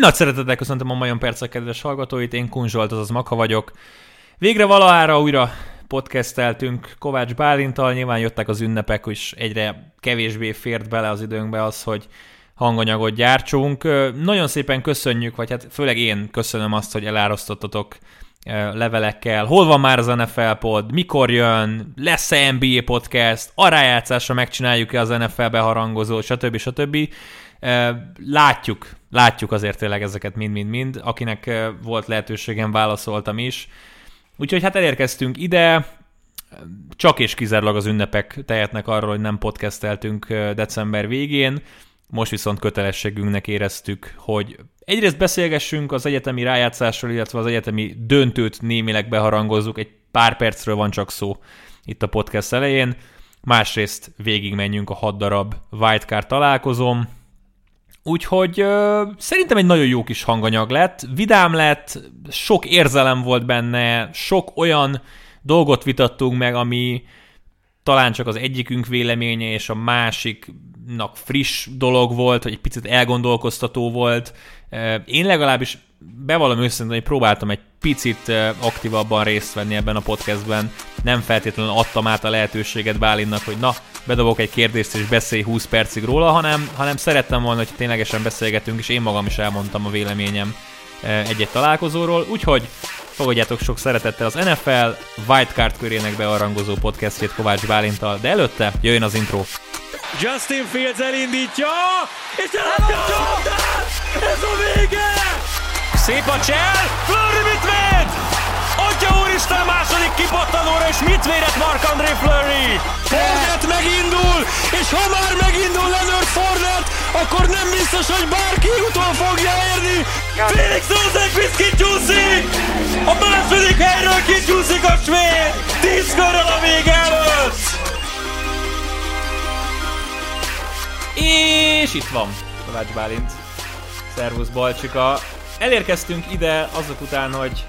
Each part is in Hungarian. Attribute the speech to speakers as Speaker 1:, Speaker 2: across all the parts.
Speaker 1: Nagy szeretettel köszöntöm a Majon Percek kedves hallgatóit, én Kun Zsolt, azaz Maka vagyok. Végre valahára újra podcasteltünk Kovács Bálintal, nyilván jöttek az ünnepek, és egyre kevésbé fért bele az időnkbe az, hogy hanganyagot gyártsunk. Nagyon szépen köszönjük, vagy hát főleg én köszönöm azt, hogy elárasztottatok levelekkel. Hol van már az NFL pod? Mikor jön? Lesz-e NBA podcast? A rájátszásra megcsináljuk-e az NFL beharangozó? Stb. stb. Látjuk, látjuk azért tényleg ezeket mind-mind-mind. Akinek volt lehetőségem, válaszoltam is. Úgyhogy hát elérkeztünk ide, csak és kizárólag az ünnepek tehetnek arról, hogy nem podcasteltünk december végén. Most viszont kötelességünknek éreztük, hogy egyrészt beszélgessünk az egyetemi rájátszásról, illetve az egyetemi döntőt némileg beharangozzuk, egy pár percről van csak szó itt a podcast elején, másrészt végigmenjünk a hat darab wildcard találkozom, Úgyhogy ö, szerintem egy nagyon jó kis hanganyag lett, vidám lett, sok érzelem volt benne, sok olyan dolgot vitattunk meg, ami talán csak az egyikünk véleménye, és a másiknak friss dolog volt, hogy egy picit elgondolkoztató volt. Én legalábbis bevallom őszintén, hogy próbáltam egy picit aktívabban részt venni ebben a podcastben. Nem feltétlenül adtam át a lehetőséget Bálinnak, hogy na, bedobok egy kérdést és beszélj 20 percig róla, hanem, hanem szerettem volna, hogy ténylegesen beszélgetünk, és én magam is elmondtam a véleményem egy-egy találkozóról. Úgyhogy fogadjátok sok szeretettel az NFL Wildcard körének bearangozó podcastjét Kovács Bálintal, de előtte jöjjön az intro.
Speaker 2: Justin Fields elindítja, és eladja Ez a vége! Szép a csel, Flurry mit véd? Atya úristen második kipattanóra, és mit védett Mark-André Flurry? Fornet megindul, és ha már megindul Leonard Fornet, akkor nem biztos, hogy bárki utol fogja érni. Felix Rosenqvist kicsúszik! A második helyről kicsúszik a svéd! Tíz körrel a vége előtt!
Speaker 1: És itt van Kovács Bálint. Szervusz Balcsika. Elérkeztünk ide azok után, hogy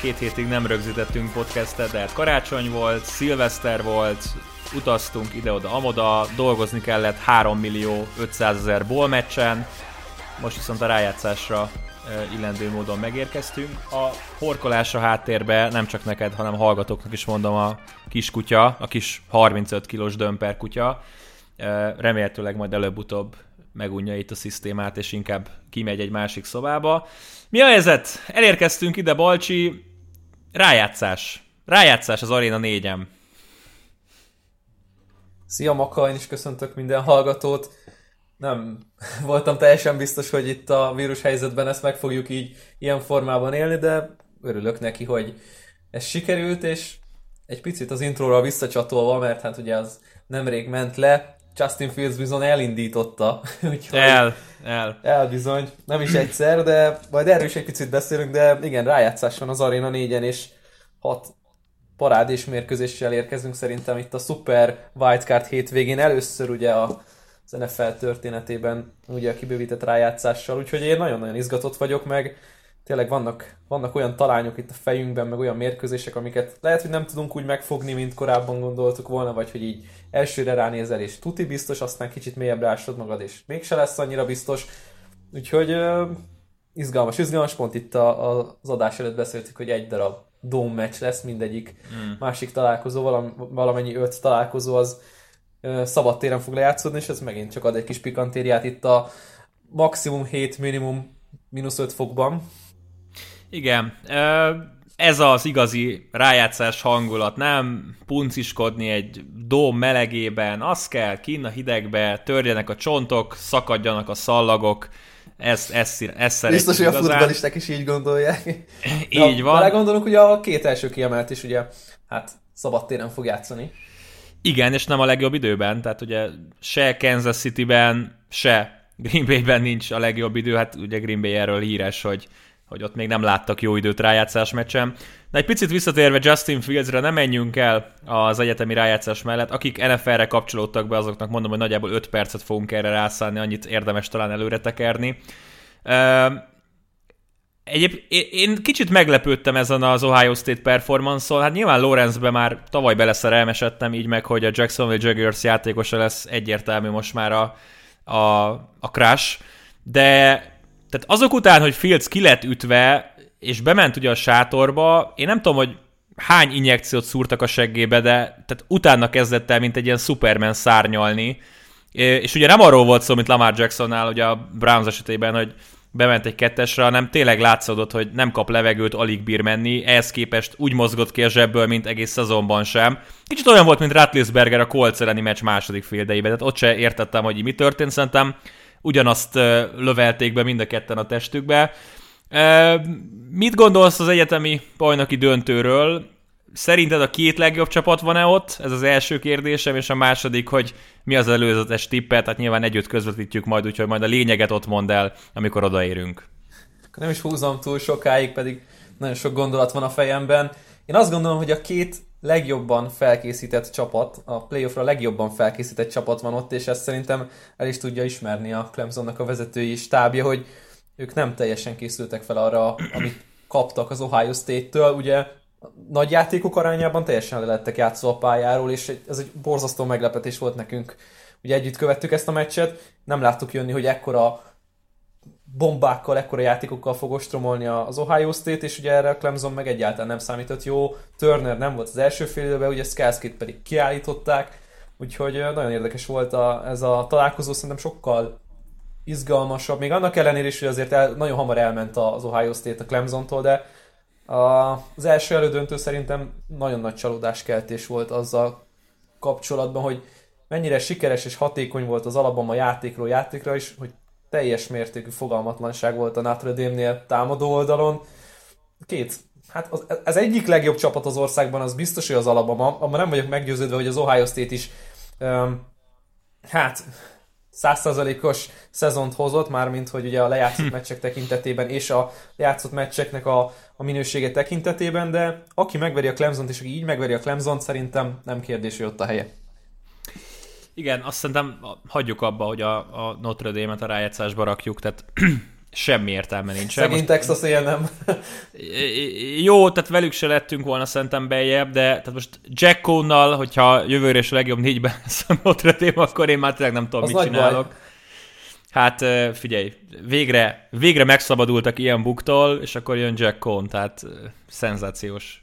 Speaker 1: két hétig nem rögzítettünk podcastet, de hát karácsony volt, szilveszter volt, utaztunk ide-oda, amoda, dolgozni kellett 3 millió 500 ezer meccsen, most viszont a rájátszásra illendő módon megérkeztünk. A horkolás a háttérbe nem csak neked, hanem hallgatóknak is mondom a kis kutya, a kis 35 kilós dömper kutya. Remélhetőleg majd előbb-utóbb megunja itt a szisztémát, és inkább kimegy egy másik szobába. Mi a helyzet? Elérkeztünk ide, Balcsi. Rájátszás. Rájátszás az Arena 4
Speaker 3: Szia Maka, én is köszöntök minden hallgatót. Nem voltam teljesen biztos, hogy itt a vírus helyzetben ezt meg fogjuk így ilyen formában élni, de örülök neki, hogy ez sikerült, és egy picit az intróra visszacsatolva, mert hát ugye az nemrég ment le, Justin Fields bizony elindította.
Speaker 1: Úgyhogy el, el.
Speaker 3: El bizony, nem is egyszer, de majd erről is egy picit beszélünk, de igen, rájátszás van az Arena 4-en, és hat parádés mérkőzéssel érkezünk szerintem itt a Super Wildcard hétvégén először ugye a az NFL történetében ugye a kibővített rájátszással, úgyhogy én nagyon-nagyon izgatott vagyok, meg tényleg vannak, vannak olyan talányok itt a fejünkben, meg olyan mérkőzések, amiket lehet, hogy nem tudunk úgy megfogni, mint korábban gondoltuk volna, vagy hogy így elsőre ránézel, és tuti biztos, aztán kicsit mélyebbre ásod magad, és mégse lesz annyira biztos. Úgyhogy uh, izgalmas, izgalmas pont itt a, a, az adás előtt beszéltük, hogy egy darab dome meccs lesz mindegyik mm. másik találkozó, valam, valamennyi öt találkozó az uh, szabad téren fog lejátszódni, és ez megint csak ad egy kis pikantériát itt a maximum 7, minimum mínusz 5 fokban.
Speaker 1: Igen, ez az igazi rájátszás hangulat, nem punciskodni egy dóm melegében, az kell, kín a hidegbe, törjenek a csontok, szakadjanak a szallagok, ez, ez, ez szeretjük
Speaker 3: Biztos, hogy a futballisták is így gondolják.
Speaker 1: így van.
Speaker 3: Bele gondolunk, hogy a két első kiemelt is ugye, hát szabadtéren fog játszani.
Speaker 1: Igen, és nem a legjobb időben, tehát ugye se Kansas City-ben, se Green Bay-ben nincs a legjobb idő, hát ugye Green Bay erről híres, hogy hogy ott még nem láttak jó időt rájátszás meccsen. De egy picit visszatérve Justin Fieldsre, nem menjünk el az egyetemi rájátszás mellett. Akik NFL-re kapcsolódtak be, azoknak mondom, hogy nagyjából 5 percet fogunk erre rászállni, annyit érdemes talán előre tekerni. Egyéb, én kicsit meglepődtem ezen az Ohio State performance-on. Hát nyilván Lorenzbe már tavaly beleszerelmesedtem, így meg, hogy a Jacksonville Jaguars játékosa lesz egyértelmű most már a, a, a crash, de tehát azok után, hogy Fields ki lett ütve, és bement ugye a sátorba, én nem tudom, hogy hány injekciót szúrtak a seggébe, de tehát utána kezdett el, mint egy ilyen Superman szárnyalni, és ugye nem arról volt szó, mint Lamar Jacksonnál, ugye a Browns esetében, hogy bement egy kettesre, hanem tényleg látszódott, hogy nem kap levegőt, alig bír menni, ehhez képest úgy mozgott ki a zsebből, mint egész szezonban sem. Kicsit olyan volt, mint Ratlisberger a Colts elleni meccs második féldeiben, tehát ott se értettem, hogy mi történt, szerintem ugyanazt lövelték be mind a ketten a testükbe. Mit gondolsz az egyetemi bajnoki döntőről? Szerinted a két legjobb csapat van-e ott? Ez az első kérdésem, és a második, hogy mi az előzetes tippet, tehát nyilván együtt közvetítjük majd, úgyhogy majd a lényeget ott mond el, amikor odaérünk.
Speaker 3: Nem is húzom túl sokáig, pedig nagyon sok gondolat van a fejemben. Én azt gondolom, hogy a két legjobban felkészített csapat, a playoffra legjobban felkészített csapat van ott, és ezt szerintem el is tudja ismerni a Clemsonnak a vezetői stábja, hogy ők nem teljesen készültek fel arra, amit kaptak az Ohio State-től. Ugye nagy játékok arányában teljesen le lettek játszva a pályáról, és ez egy borzasztó meglepetés volt nekünk. Ugye együtt követtük ezt a meccset, nem láttuk jönni, hogy ekkora bombákkal, ekkora játékokkal fog ostromolni az Ohio State, és ugye erre a Clemson meg egyáltalán nem számított jó. Turner nem volt az első fél időben, ugye Skalskit pedig kiállították, úgyhogy nagyon érdekes volt a, ez a találkozó, szerintem sokkal izgalmasabb, még annak ellenére is, hogy azért el, nagyon hamar elment az Ohio State a Clemsontól, de a, az első elődöntő szerintem nagyon nagy csalódáskeltés volt azzal kapcsolatban, hogy mennyire sikeres és hatékony volt az Alabama játékról játékra is, hogy teljes mértékű fogalmatlanság volt a Notre Dame-nél támadó oldalon. Két, hát az, ez egyik legjobb csapat az országban, az biztos, hogy az Alabama, abban nem vagyok meggyőződve, hogy az Ohio State is um, hát százszerzalékos szezont hozott, mármint hogy ugye a lejátszott hm. meccsek tekintetében és a lejátszott meccseknek a, a minősége tekintetében, de aki megveri a Clemson-t, és aki így megveri a Clemson-t, szerintem nem kérdés, hogy ott a helye.
Speaker 1: Igen, azt szerintem hagyjuk abba, hogy a, a Notre Dame-et a rájátszásba rakjuk, tehát semmi értelme nincs.
Speaker 3: Szegény. Texas nem.
Speaker 1: Jó, tehát velük se lettünk volna szerintem bejebb, de tehát most Jack Cone-nal, hogyha jövőre is a legjobb négyben lesz a Notre Dame, akkor én már tényleg nem tudom, Az mit csinálok. Baj. Hát figyelj, végre, végre megszabadultak ilyen buktól, és akkor jön Jack Cohn, tehát szenzációs.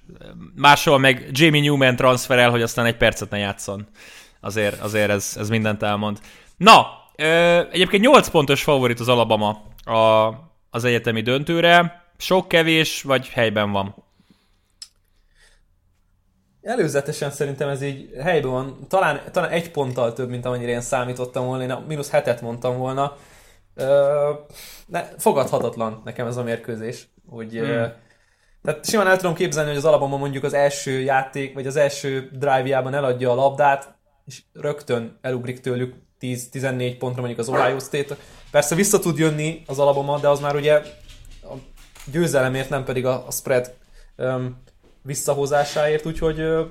Speaker 1: Máshol meg Jamie Newman transferel, hogy aztán egy percet ne játszon. Azért, azért ez, ez mindent elmond. Na, egyébként 8 pontos favorit az Alabama a, az egyetemi döntőre. Sok, kevés, vagy helyben van?
Speaker 3: Előzetesen szerintem ez így helyben van. Talán, talán egy ponttal több, mint amennyire én számítottam volna. Én a mínusz hetet mondtam volna. Ö, ne, fogadhatatlan nekem ez a mérkőzés. Hogy, hmm. ö, tehát simán el tudom képzelni, hogy az alapban mondjuk az első játék, vagy az első drive-jában eladja a labdát, és rögtön elugrik tőlük 10-14 pontra mondjuk az Ohio State. Persze vissza tud jönni az Alabama, de az már ugye a győzelemért, nem pedig a, a spread um, visszahozásáért, úgyhogy uh,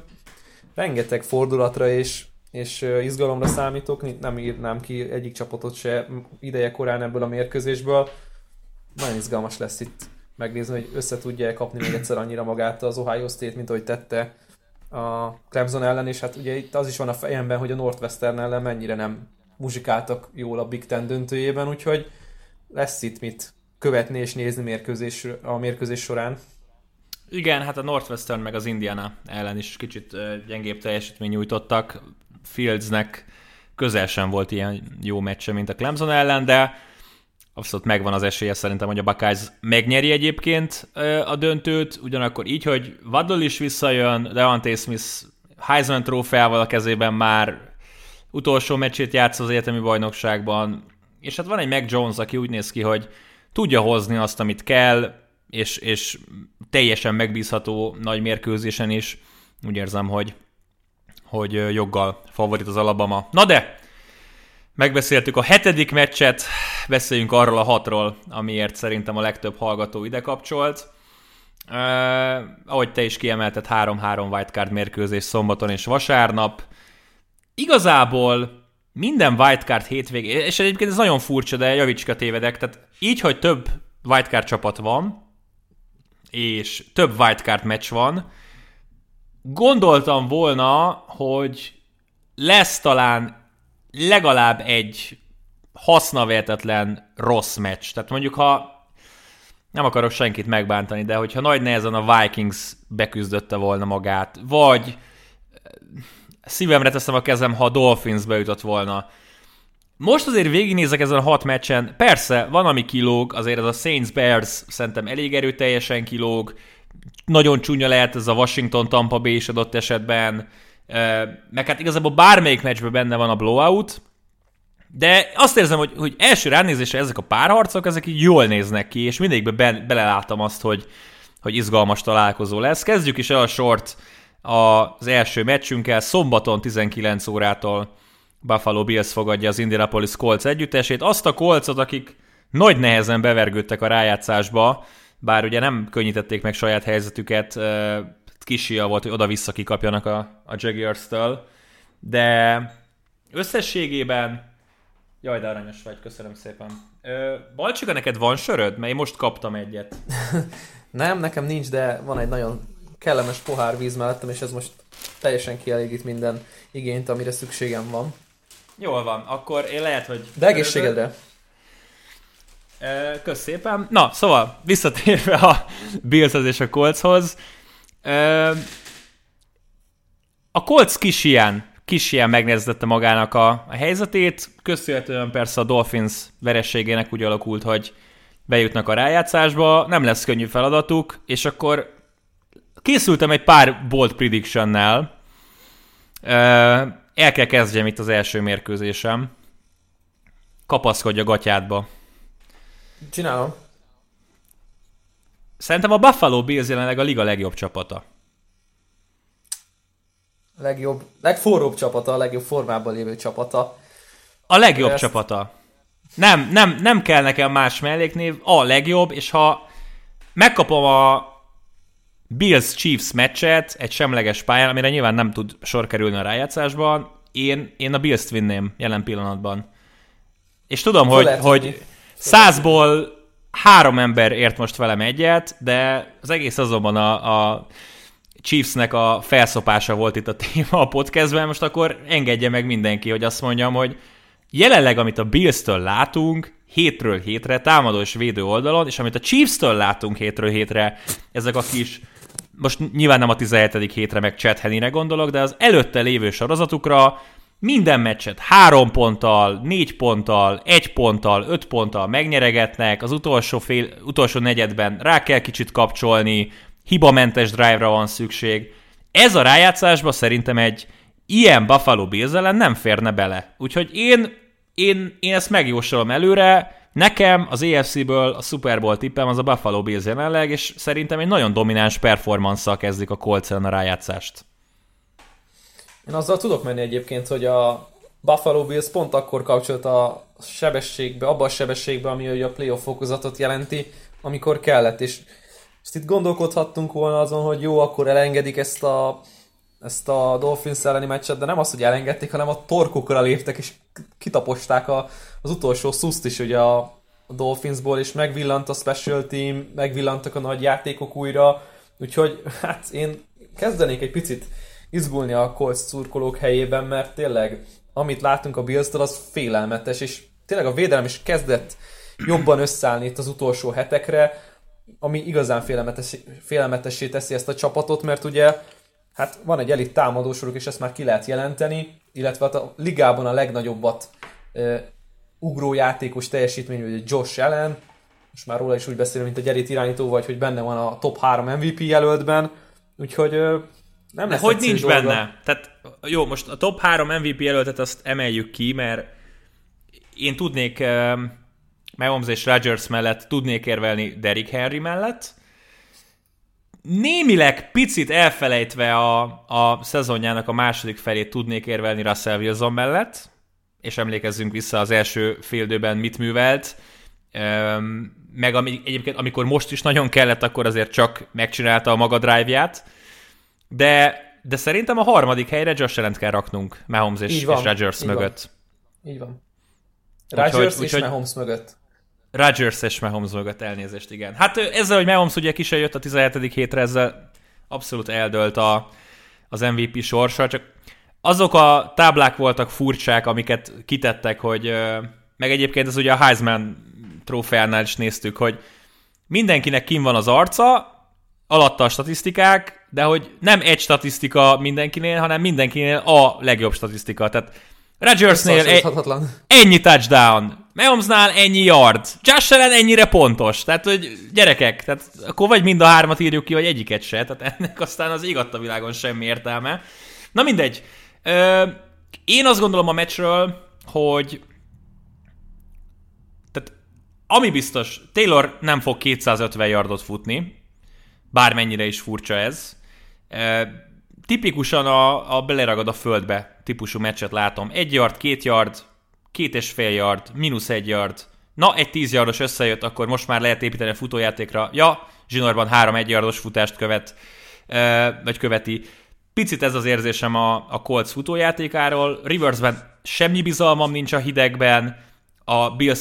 Speaker 3: rengeteg fordulatra és, és uh, izgalomra számítok, nem írnám ki egyik csapatot se ideje korán ebből a mérkőzésből. Nagyon izgalmas lesz itt megnézni, hogy össze tudja kapni még egyszer annyira magát az Ohio State, mint ahogy tette a Clemson ellen, és hát ugye itt az is van a fejemben, hogy a Northwestern ellen mennyire nem muzsikáltak jól a Big Ten döntőjében, úgyhogy lesz itt mit követni és nézni mérkőzés, a mérkőzés során.
Speaker 1: Igen, hát a Northwestern meg az Indiana ellen is kicsit gyengébb teljesítmény nyújtottak. Fieldsnek közel sem volt ilyen jó meccse, mint a Clemson ellen, de abszolút megvan az esélye szerintem, hogy a Buckeyes megnyeri egyébként a döntőt, ugyanakkor így, hogy Waddle is visszajön, Devante Smith Heisman trófeával a kezében már utolsó meccsét játsz az egyetemi bajnokságban, és hát van egy Mac Jones, aki úgy néz ki, hogy tudja hozni azt, amit kell, és, és teljesen megbízható nagy mérkőzésen is. Úgy érzem, hogy, hogy joggal favorit az Alabama. Na de, megbeszéltük a hetedik meccset, beszéljünk arról a hatról, amiért szerintem a legtöbb hallgató ide kapcsolt. Uh, ahogy te is kiemelted, 3-3 wildcard mérkőzés szombaton és vasárnap. Igazából minden wildcard hétvégén, és egyébként ez nagyon furcsa, de javicska tévedek, tehát így, hogy több wildcard csapat van, és több wildcard meccs van, gondoltam volna, hogy lesz talán legalább egy hasznavetetlen rossz meccs. Tehát mondjuk, ha nem akarok senkit megbántani, de hogyha nagy nehezen a Vikings beküzdötte volna magát, vagy szívemre teszem a kezem, ha a Dolphins beütött volna. Most azért végignézek ezen a hat meccsen, persze, van ami kilóg, azért ez a Saints Bears szerintem elég erőteljesen kilóg, nagyon csúnya lehet ez a Washington Tampa Bay is adott esetben, meg hát igazából bármelyik meccsben benne van a blowout, de azt érzem, hogy, hogy első ránézésre ezek a párharcok, ezek így jól néznek ki, és mindig be, beleláttam azt, hogy, hogy izgalmas találkozó lesz. Kezdjük is el a sort az első meccsünkkel, szombaton 19 órától Buffalo Bills fogadja az Indianapolis Colts együttesét. Azt a Colcot, akik nagy nehezen bevergődtek a rájátszásba, bár ugye nem könnyítették meg saját helyzetüket, kisia volt, hogy oda-vissza kikapjanak a, a Jaguars-től, de összességében Jaj, de aranyos vagy, köszönöm szépen. Ö, Balcsika, neked van söröd? Mert én most kaptam egyet.
Speaker 3: nem, nekem nincs, de van egy nagyon kellemes pohár víz mellettem, és ez most teljesen kielégít minden igényt, amire szükségem van.
Speaker 1: Jól van, akkor én lehet, hogy...
Speaker 3: De egészségedre!
Speaker 1: Kösz szépen. Na, szóval, visszatérve a Billshez és a Coltshoz. A Colts kis ilyen kis ilyen megnézette magának a, a helyzetét. Köszönhetően persze a Dolphins verességének úgy alakult, hogy bejutnak a rájátszásba, nem lesz könnyű feladatuk, és akkor készültem egy pár bold prediction-nel. El kell kezdjem itt az első mérkőzésem. Kapaszkodj a gatyádba.
Speaker 3: Csinálom.
Speaker 1: Szerintem a Buffalo Bills jelenleg a liga legjobb csapata
Speaker 3: legjobb, legforróbb csapata, a legjobb formában lévő csapata.
Speaker 1: A legjobb Ezt... csapata. Nem, nem, nem kell nekem más melléknév, a legjobb, és ha megkapom a Bills Chiefs meccset egy semleges pályán, amire nyilván nem tud sor kerülni a rájátszásban, én, én a Bills-t vinném jelen pillanatban. És tudom, Föl hogy, hogy százból három ember ért most velem egyet, de az egész azonban a, a Chiefsnek a felszopása volt itt a téma a podcastben, most akkor engedje meg mindenki, hogy azt mondjam, hogy jelenleg, amit a Bills-től látunk, hétről hétre, támadó és védő oldalon, és amit a Chiefs-től látunk hétről hétre, ezek a kis, most nyilván nem a 17. hétre meg Chad gondolok, de az előtte lévő sorozatukra minden meccset három ponttal, négy ponttal, egy ponttal, öt ponttal megnyeregetnek, az utolsó, fél, utolsó negyedben rá kell kicsit kapcsolni, hibamentes drive-ra van szükség. Ez a rájátszásba szerintem egy ilyen Buffalo Bills ellen nem férne bele. Úgyhogy én, én, én ezt megjósolom előre, Nekem az AFC-ből a Super Bowl tippem az a Buffalo Bills jelenleg, és szerintem egy nagyon domináns performance kezdik a Colts a rájátszást.
Speaker 3: Én azzal tudok menni egyébként, hogy a Buffalo Bills pont akkor kapcsolt a sebességbe, abba a sebességbe, ami a playoff fokozatot jelenti, amikor kellett, és és itt gondolkodhattunk volna azon, hogy jó, akkor elengedik ezt a, ezt a Dolphins elleni meccset, de nem az, hogy elengedték, hanem a torkukra léptek, és kitaposták a, az utolsó szuszt is ugye a, a Dolphinsból, és megvillant a special team, megvillantak a nagy játékok újra, úgyhogy hát én kezdenék egy picit izgulni a Colts szurkolók helyében, mert tényleg amit látunk a bills az félelmetes, és tényleg a védelem is kezdett jobban összeállni itt az utolsó hetekre, ami igazán félelmetes, félelmetessé teszi ezt a csapatot, mert ugye hát van egy elit támadósoruk, és ezt már ki lehet jelenteni, illetve hát a ligában a legnagyobbat uh, ugró játékos teljesítmény, ugye Josh Allen, most már róla is úgy beszélünk, mint egy elit irányító, vagy hogy benne van a top 3 MVP jelöltben, úgyhogy nem lesz
Speaker 1: Hogy nincs dolga. benne? Tehát jó, most a top 3 MVP jelöltet azt emeljük ki, mert én tudnék uh, Mahomes és Rodgers mellett tudnék érvelni Derrick Henry mellett. Némileg picit elfelejtve a, a szezonjának a második felét tudnék érvelni Russell Wilson mellett, és emlékezzünk vissza az első féldőben mit művelt, meg ami, egyébként amikor most is nagyon kellett, akkor azért csak megcsinálta a maga drive-ját, de, de szerintem a harmadik helyre Josh allen kell raknunk Mahomes és, és Rodgers így mögött.
Speaker 3: Van. Így van. Rodgers és Mahomes mögött.
Speaker 1: Rodgers és Mahomes mögött elnézést, igen. Hát ezzel, hogy Mahomes ugye kise jött a 17. hétre, ezzel abszolút eldölt a, az MVP sorsa, csak azok a táblák voltak furcsák, amiket kitettek, hogy meg egyébként ez ugye a Heisman trófeánál is néztük, hogy mindenkinek kim van az arca, alatta a statisztikák, de hogy nem egy statisztika mindenkinél, hanem mindenkinél a legjobb statisztika. Tehát Rodgersnél egy, ennyi touchdown, Mahomesnál ennyi yard, Josh Allen ennyire pontos. Tehát, hogy gyerekek, tehát akkor vagy mind a hármat írjuk ki, vagy egyiket se. Tehát ennek aztán az ég a világon semmi értelme. Na mindegy. Ö, én azt gondolom a meccsről, hogy tehát ami biztos, Taylor nem fog 250 yardot futni, bármennyire is furcsa ez. Tipikusan a, a beleragad a földbe típusú meccset látom. Egy yard, két yard, két és fél yard, mínusz egy yard. Na, egy tíz yardos összejött, akkor most már lehet építeni a futójátékra. Ja, zsinórban három egy yardos futást követ, vagy követi. Picit ez az érzésem a, a Colts futójátékáról. Riversben semmi bizalmam nincs a hidegben, a Bill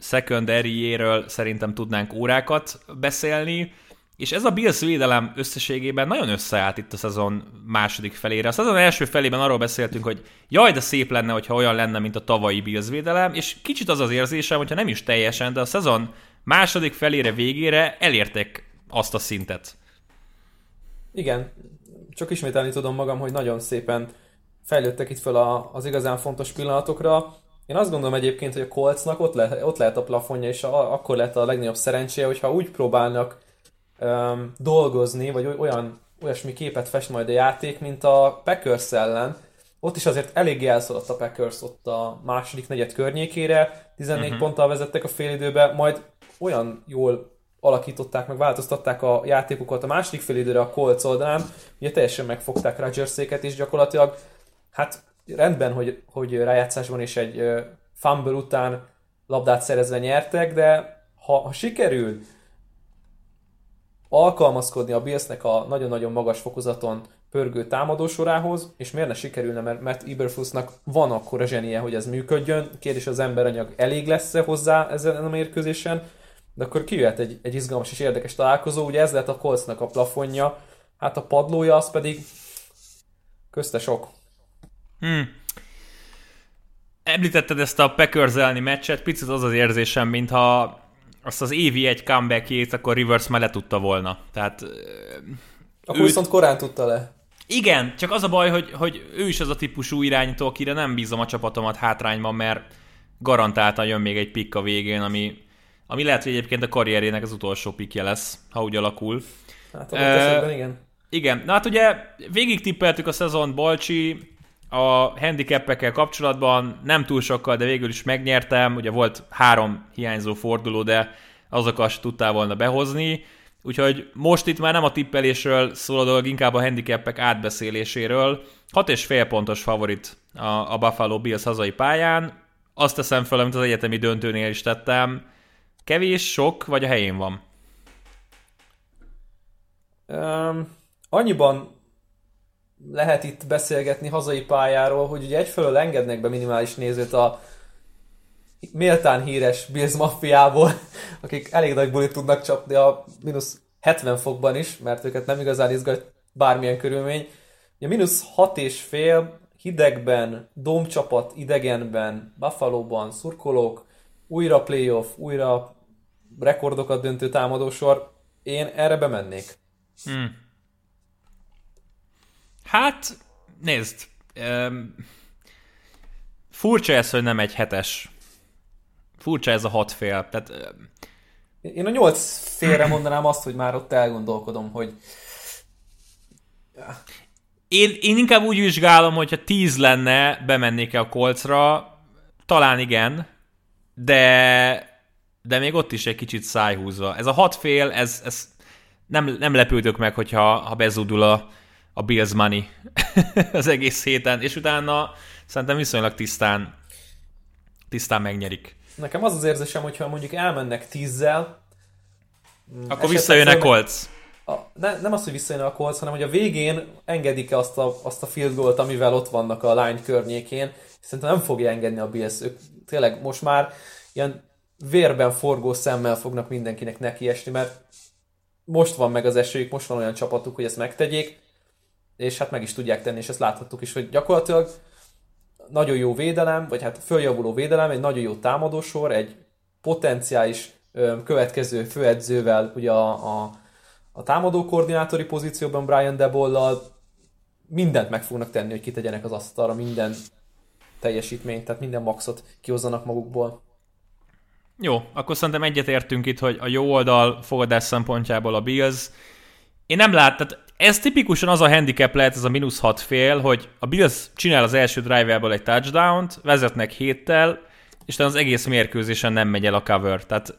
Speaker 1: secondary szerintem tudnánk órákat beszélni, és ez a Bills védelem összességében nagyon összeállt itt a szezon második felére. A szezon első felében arról beszéltünk, hogy jaj, de szép lenne, hogyha olyan lenne, mint a tavalyi Bills védelem, és kicsit az az érzésem, hogyha nem is teljesen, de a szezon második felére végére elértek azt a szintet.
Speaker 3: Igen, csak ismételni tudom magam, hogy nagyon szépen fejlődtek itt fel az igazán fontos pillanatokra. Én azt gondolom egyébként, hogy a Coltsnak ott, le, ott lehet a plafonja, és a, akkor lehet a legnagyobb szerencséje, hogyha úgy próbálnak um, dolgozni, vagy olyan olyasmi képet fest majd a játék, mint a Packers ellen. Ott is azért eléggé elszaladt a Packers ott a második negyed környékére, 14 uh-huh. Mhm. ponttal vezettek a félidőbe, majd olyan jól alakították, meg változtatták a játékokat a második félidőre a Colts oldalán, ugye teljesen megfogták Rodgerséket, és gyakorlatilag hát rendben, hogy, hogy rájátszásban is egy fumble után labdát szerezve nyertek, de ha, ha sikerül alkalmazkodni a Billsnek a nagyon-nagyon magas fokozaton pörgő támadósorához, és miért ne sikerülne, mert, mert Iberfusnak van akkor a zsenie, hogy ez működjön. Kérdés az emberanyag elég lesz-e hozzá ezen a mérkőzésen, de akkor kijöhet egy, egy izgalmas és érdekes találkozó. Ugye ez lehet a Coltsnak a plafonja, hát a padlója az pedig közte sok.
Speaker 1: Hmm. Említetted ezt a Packers elleni meccset, picit az az érzésem, mintha azt az évi egy comebackjét akkor Rivers már le tudta volna. Tehát,
Speaker 3: akkor őt... viszont korán tudta le.
Speaker 1: Igen, csak az a baj, hogy, hogy ő is az a típusú irányító, akire nem bízom a csapatomat hátrányban, mert garantáltan jön még egy pikk a végén, ami, ami lehet, hogy egyébként a karrierének az utolsó pikje lesz, ha úgy alakul.
Speaker 3: Hát uh, igen.
Speaker 1: Igen, na hát ugye végig tippeltük a szezon Balcsi, a handicapekkel kapcsolatban nem túl sokkal, de végül is megnyertem. Ugye volt három hiányzó forduló, de azokat se tudtál volna behozni. Úgyhogy most itt már nem a tippelésről szól a dolog, inkább a handicapek átbeszéléséről. Hat és fél pontos favorit a, a Buffalo Bills hazai pályán. Azt teszem fel, amit az egyetemi döntőnél is tettem. Kevés, sok, vagy a helyén van?
Speaker 3: Um, annyiban lehet itt beszélgetni hazai pályáról, hogy ugye egyfelől engednek be minimális nézőt a méltán híres Bills maffiából, akik elég nagy bulit tudnak csapni a mínusz 70 fokban is, mert őket nem igazán izgat bármilyen körülmény. Ugye mínusz 6 és fél, hidegben, domcsapat idegenben, Buffalo-ban, szurkolók, újra playoff, újra rekordokat döntő támadósor, én erre bemennék. Hmm.
Speaker 1: Hát, nézd, um, furcsa ez, hogy nem egy hetes. Furcsa ez a hat fél. Tehát, um,
Speaker 3: Én a nyolc félre mondanám azt, hogy már ott elgondolkodom, hogy...
Speaker 1: Én, én inkább úgy vizsgálom, hogyha tíz lenne, bemennék-e a kolcra, talán igen, de de még ott is egy kicsit szájhúzva. Ez a hat fél, ez, ez nem, nem lepődök meg, hogyha ha bezúdul a, a Bills Money az egész héten, és utána szerintem viszonylag tisztán, tisztán megnyerik.
Speaker 3: Nekem az az érzésem, hogyha mondjuk elmennek tízzel,
Speaker 1: akkor visszajön a Colts.
Speaker 3: A, ne, nem az, hogy visszajön a Colts, hanem hogy a végén engedik-e azt a, azt a field goalt, amivel ott vannak a line környékén. Szerintem nem fogja engedni a Bills. Ők tényleg most már ilyen vérben forgó szemmel fognak mindenkinek nekiesni, mert most van meg az esélyük, most van olyan csapatuk, hogy ezt megtegyék és hát meg is tudják tenni, és ezt láthattuk is, hogy gyakorlatilag nagyon jó védelem, vagy hát följavuló védelem, egy nagyon jó támadósor, egy potenciális következő főedzővel, ugye a, a, a támadó koordinátori pozícióban Brian Debollal mindent meg fognak tenni, hogy kitegyenek az asztalra, minden teljesítményt, tehát minden maxot kihozzanak magukból.
Speaker 1: Jó, akkor szerintem egyetértünk itt, hogy a jó oldal fogadás szempontjából a Bills. Én nem lát, tehát ez tipikusan az a handicap lehet, ez a mínusz 6 fél, hogy a Bills csinál az első drive egy touchdown-t, vezetnek héttel, és az egész mérkőzésen nem megy el a cover. Tehát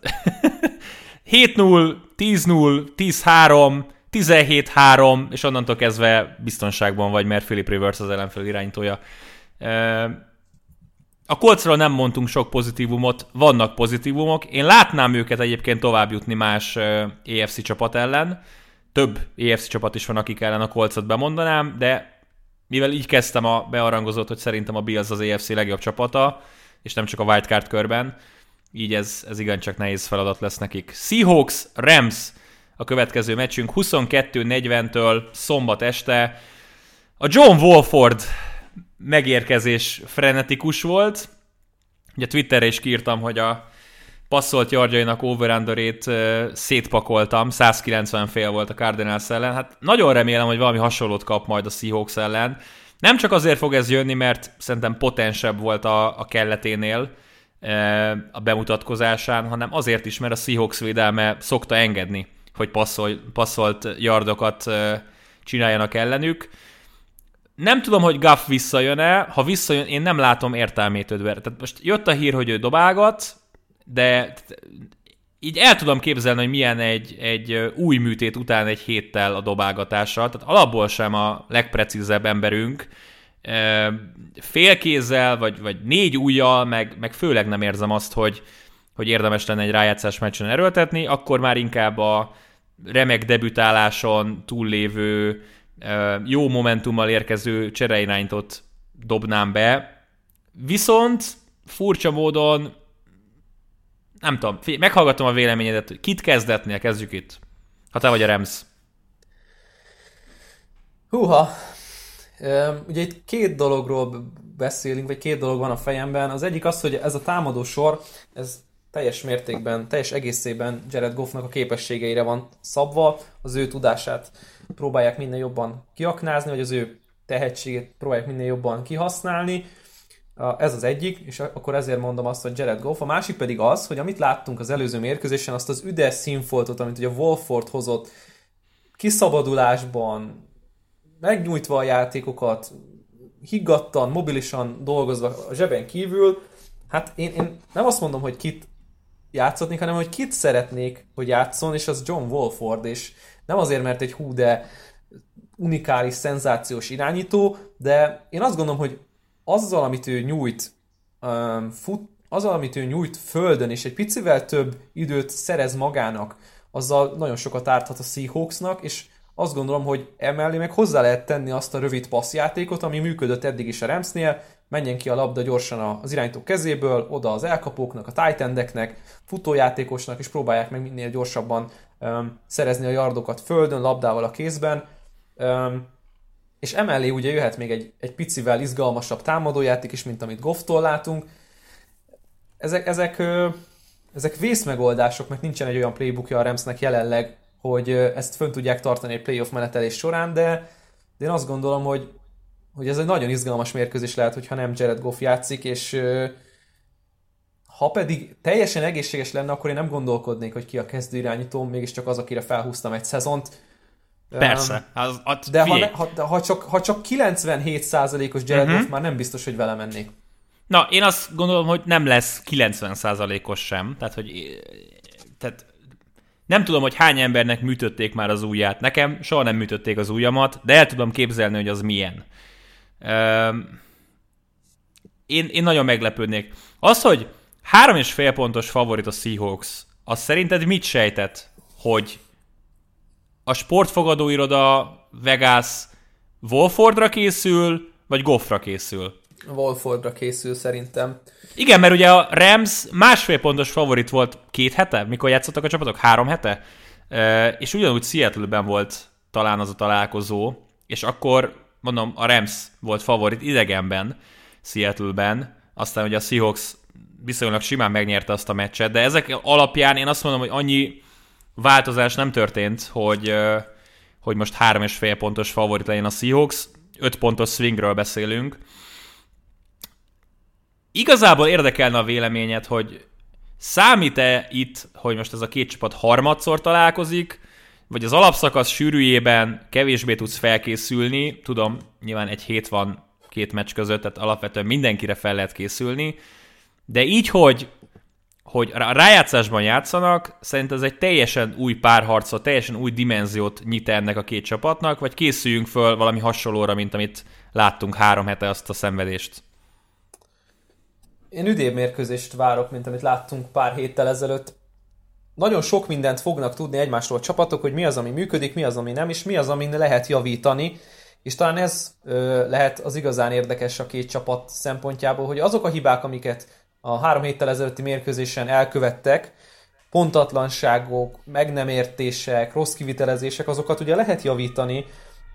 Speaker 1: 7-0, 10-0, 10-3, 17-3, és onnantól kezdve biztonságban vagy, mert Philip Rivers az ellenfél irányítója. A kolcról nem mondtunk sok pozitívumot, vannak pozitívumok. Én látnám őket egyébként tovább jutni más EFC csapat ellen. Több EFC csapat is van, akik ellen a kolcot bemondanám, de mivel így kezdtem a bearangozót, hogy szerintem a Bills az EFC legjobb csapata, és nem csak a wildcard körben, így ez, ez igencsak nehéz feladat lesz nekik. Seahawks, Rams a következő meccsünk 22-40-től szombat este. A John Wolford megérkezés frenetikus volt. Ugye Twitterre is kiírtam, hogy a passzolt yardjainak over szétpakoltam, 190 fél volt a Cardinals ellen. Hát nagyon remélem, hogy valami hasonlót kap majd a Seahawks ellen. Nem csak azért fog ez jönni, mert szerintem potensebb volt a, a kelleténél a bemutatkozásán, hanem azért is, mert a Seahawks védelme szokta engedni, hogy passzol, passzolt yardokat csináljanak ellenük. Nem tudom, hogy Gaff visszajön-e, ha visszajön, én nem látom értelmét ödve. Tehát most jött a hír, hogy ő dobálgat, de így el tudom képzelni, hogy milyen egy, egy új műtét után egy héttel a dobálgatásra. Tehát alapból sem a legprecízebb emberünk. Félkézzel, vagy, vagy négy ujjal, meg, meg főleg nem érzem azt, hogy, hogy érdemes lenne egy rájátszás meccsen erőltetni, akkor már inkább a remek debütáláson túllévő jó momentummal érkező csereiránytot dobnám be. Viszont furcsa módon nem tudom, meghallgatom a véleményedet, kit kezdetnél, kezdjük itt. Ha te vagy a Rams.
Speaker 3: Húha, ugye itt két dologról beszélünk, vagy két dolog van a fejemben. Az egyik az, hogy ez a támadó sor, ez teljes mértékben, teljes egészében Jared Goffnak a képességeire van szabva, az ő tudását próbálják minél jobban kiaknázni, vagy az ő tehetségét próbálják minél jobban kihasználni. Ez az egyik, és akkor ezért mondom azt, hogy Jared Goff. A másik pedig az, hogy amit láttunk az előző mérkőzésen, azt az üdes színfoltot, amit ugye Wolford hozott, kiszabadulásban, megnyújtva a játékokat, higgadtan, mobilisan dolgozva a zseben kívül, hát én, én nem azt mondom, hogy kit játszatnék, hanem hogy kit szeretnék, hogy játszon, és az John Wolford, és nem azért, mert egy hú, de unikális, szenzációs irányító, de én azt gondolom, hogy azzal, amit ő nyújt, um, fut, azzal, amit ő nyújt földön, és egy picivel több időt szerez magának, azzal nagyon sokat árthat a Seahawksnak, és azt gondolom, hogy emellé meg hozzá lehet tenni azt a rövid passzjátékot, ami működött eddig is a Ramsnél, menjen ki a labda gyorsan az irányító kezéből, oda az elkapóknak, a tight futójátékosnak, és próbálják meg minél gyorsabban um, szerezni a yardokat földön, labdával a kézben. Um, és emellé ugye jöhet még egy, egy picivel izgalmasabb támadójáték is, mint amit Gofftól látunk. Ezek, ezek, ezek vészmegoldások, mert nincsen egy olyan playbookja a Ramsnek jelenleg, hogy ezt fönn tudják tartani egy playoff menetelés során, de, de én azt gondolom, hogy, hogy ez egy nagyon izgalmas mérkőzés lehet, hogyha nem Jared Goff játszik, és ha pedig teljesen egészséges lenne, akkor én nem gondolkodnék, hogy ki a kezdő irányító, mégiscsak az, akire felhúztam egy szezont.
Speaker 1: Persze. Az,
Speaker 3: az, de ha, ne, ha, ha, csak, ha csak 97%-os Jared uh-huh. Goff, már nem biztos, hogy vele mennék.
Speaker 1: Na, én azt gondolom, hogy nem lesz 90%-os sem. Tehát, hogy tehát nem tudom, hogy hány embernek műtötték már az ujját. Nekem soha nem műtötték az ujjamat, de el tudom képzelni, hogy az milyen. én, én nagyon meglepődnék. Az, hogy három és fél pontos favorit a Seahawks, az szerinted mit sejtett, hogy a sportfogadóiroda Vegas Wolfordra készül, vagy Goffra készül?
Speaker 3: Wolfordra készül szerintem.
Speaker 1: Igen, mert ugye a Rams másfél pontos favorit volt két hete, mikor játszottak a csapatok? Három hete? És ugyanúgy Seattle-ben volt talán az a találkozó, és akkor mondom, a Rams volt favorit idegenben. Seattle-ben, aztán ugye a Seahawks viszonylag simán megnyerte azt a meccset, de ezek alapján én azt mondom, hogy annyi változás nem történt, hogy, hogy most három és fél pontos favorit legyen a Seahawks, 5 pontos swingről beszélünk. Igazából érdekelne a véleményed, hogy számít-e itt, hogy most ez a két csapat harmadszor találkozik, vagy az alapszakasz sűrűjében kevésbé tudsz felkészülni, tudom, nyilván egy hét van két meccs között, tehát alapvetően mindenkire fel lehet készülni, de így, hogy, hogy a rájátszásban játszanak, szerintem ez egy teljesen új párharcot, teljesen új dimenziót nyit ennek a két csapatnak, vagy készüljünk föl valami hasonlóra, mint amit láttunk három hete azt a szenvedést.
Speaker 3: Én üdébb mérkőzést várok, mint amit láttunk pár héttel ezelőtt. Nagyon sok mindent fognak tudni egymásról a csapatok, hogy mi az, ami működik, mi az, ami nem, és mi az, amin lehet javítani. És talán ez ö, lehet az igazán érdekes a két csapat szempontjából, hogy azok a hibák, amiket a három héttel ezelőtti mérkőzésen elkövettek, pontatlanságok, meg nem értések, rossz kivitelezések, azokat ugye lehet javítani.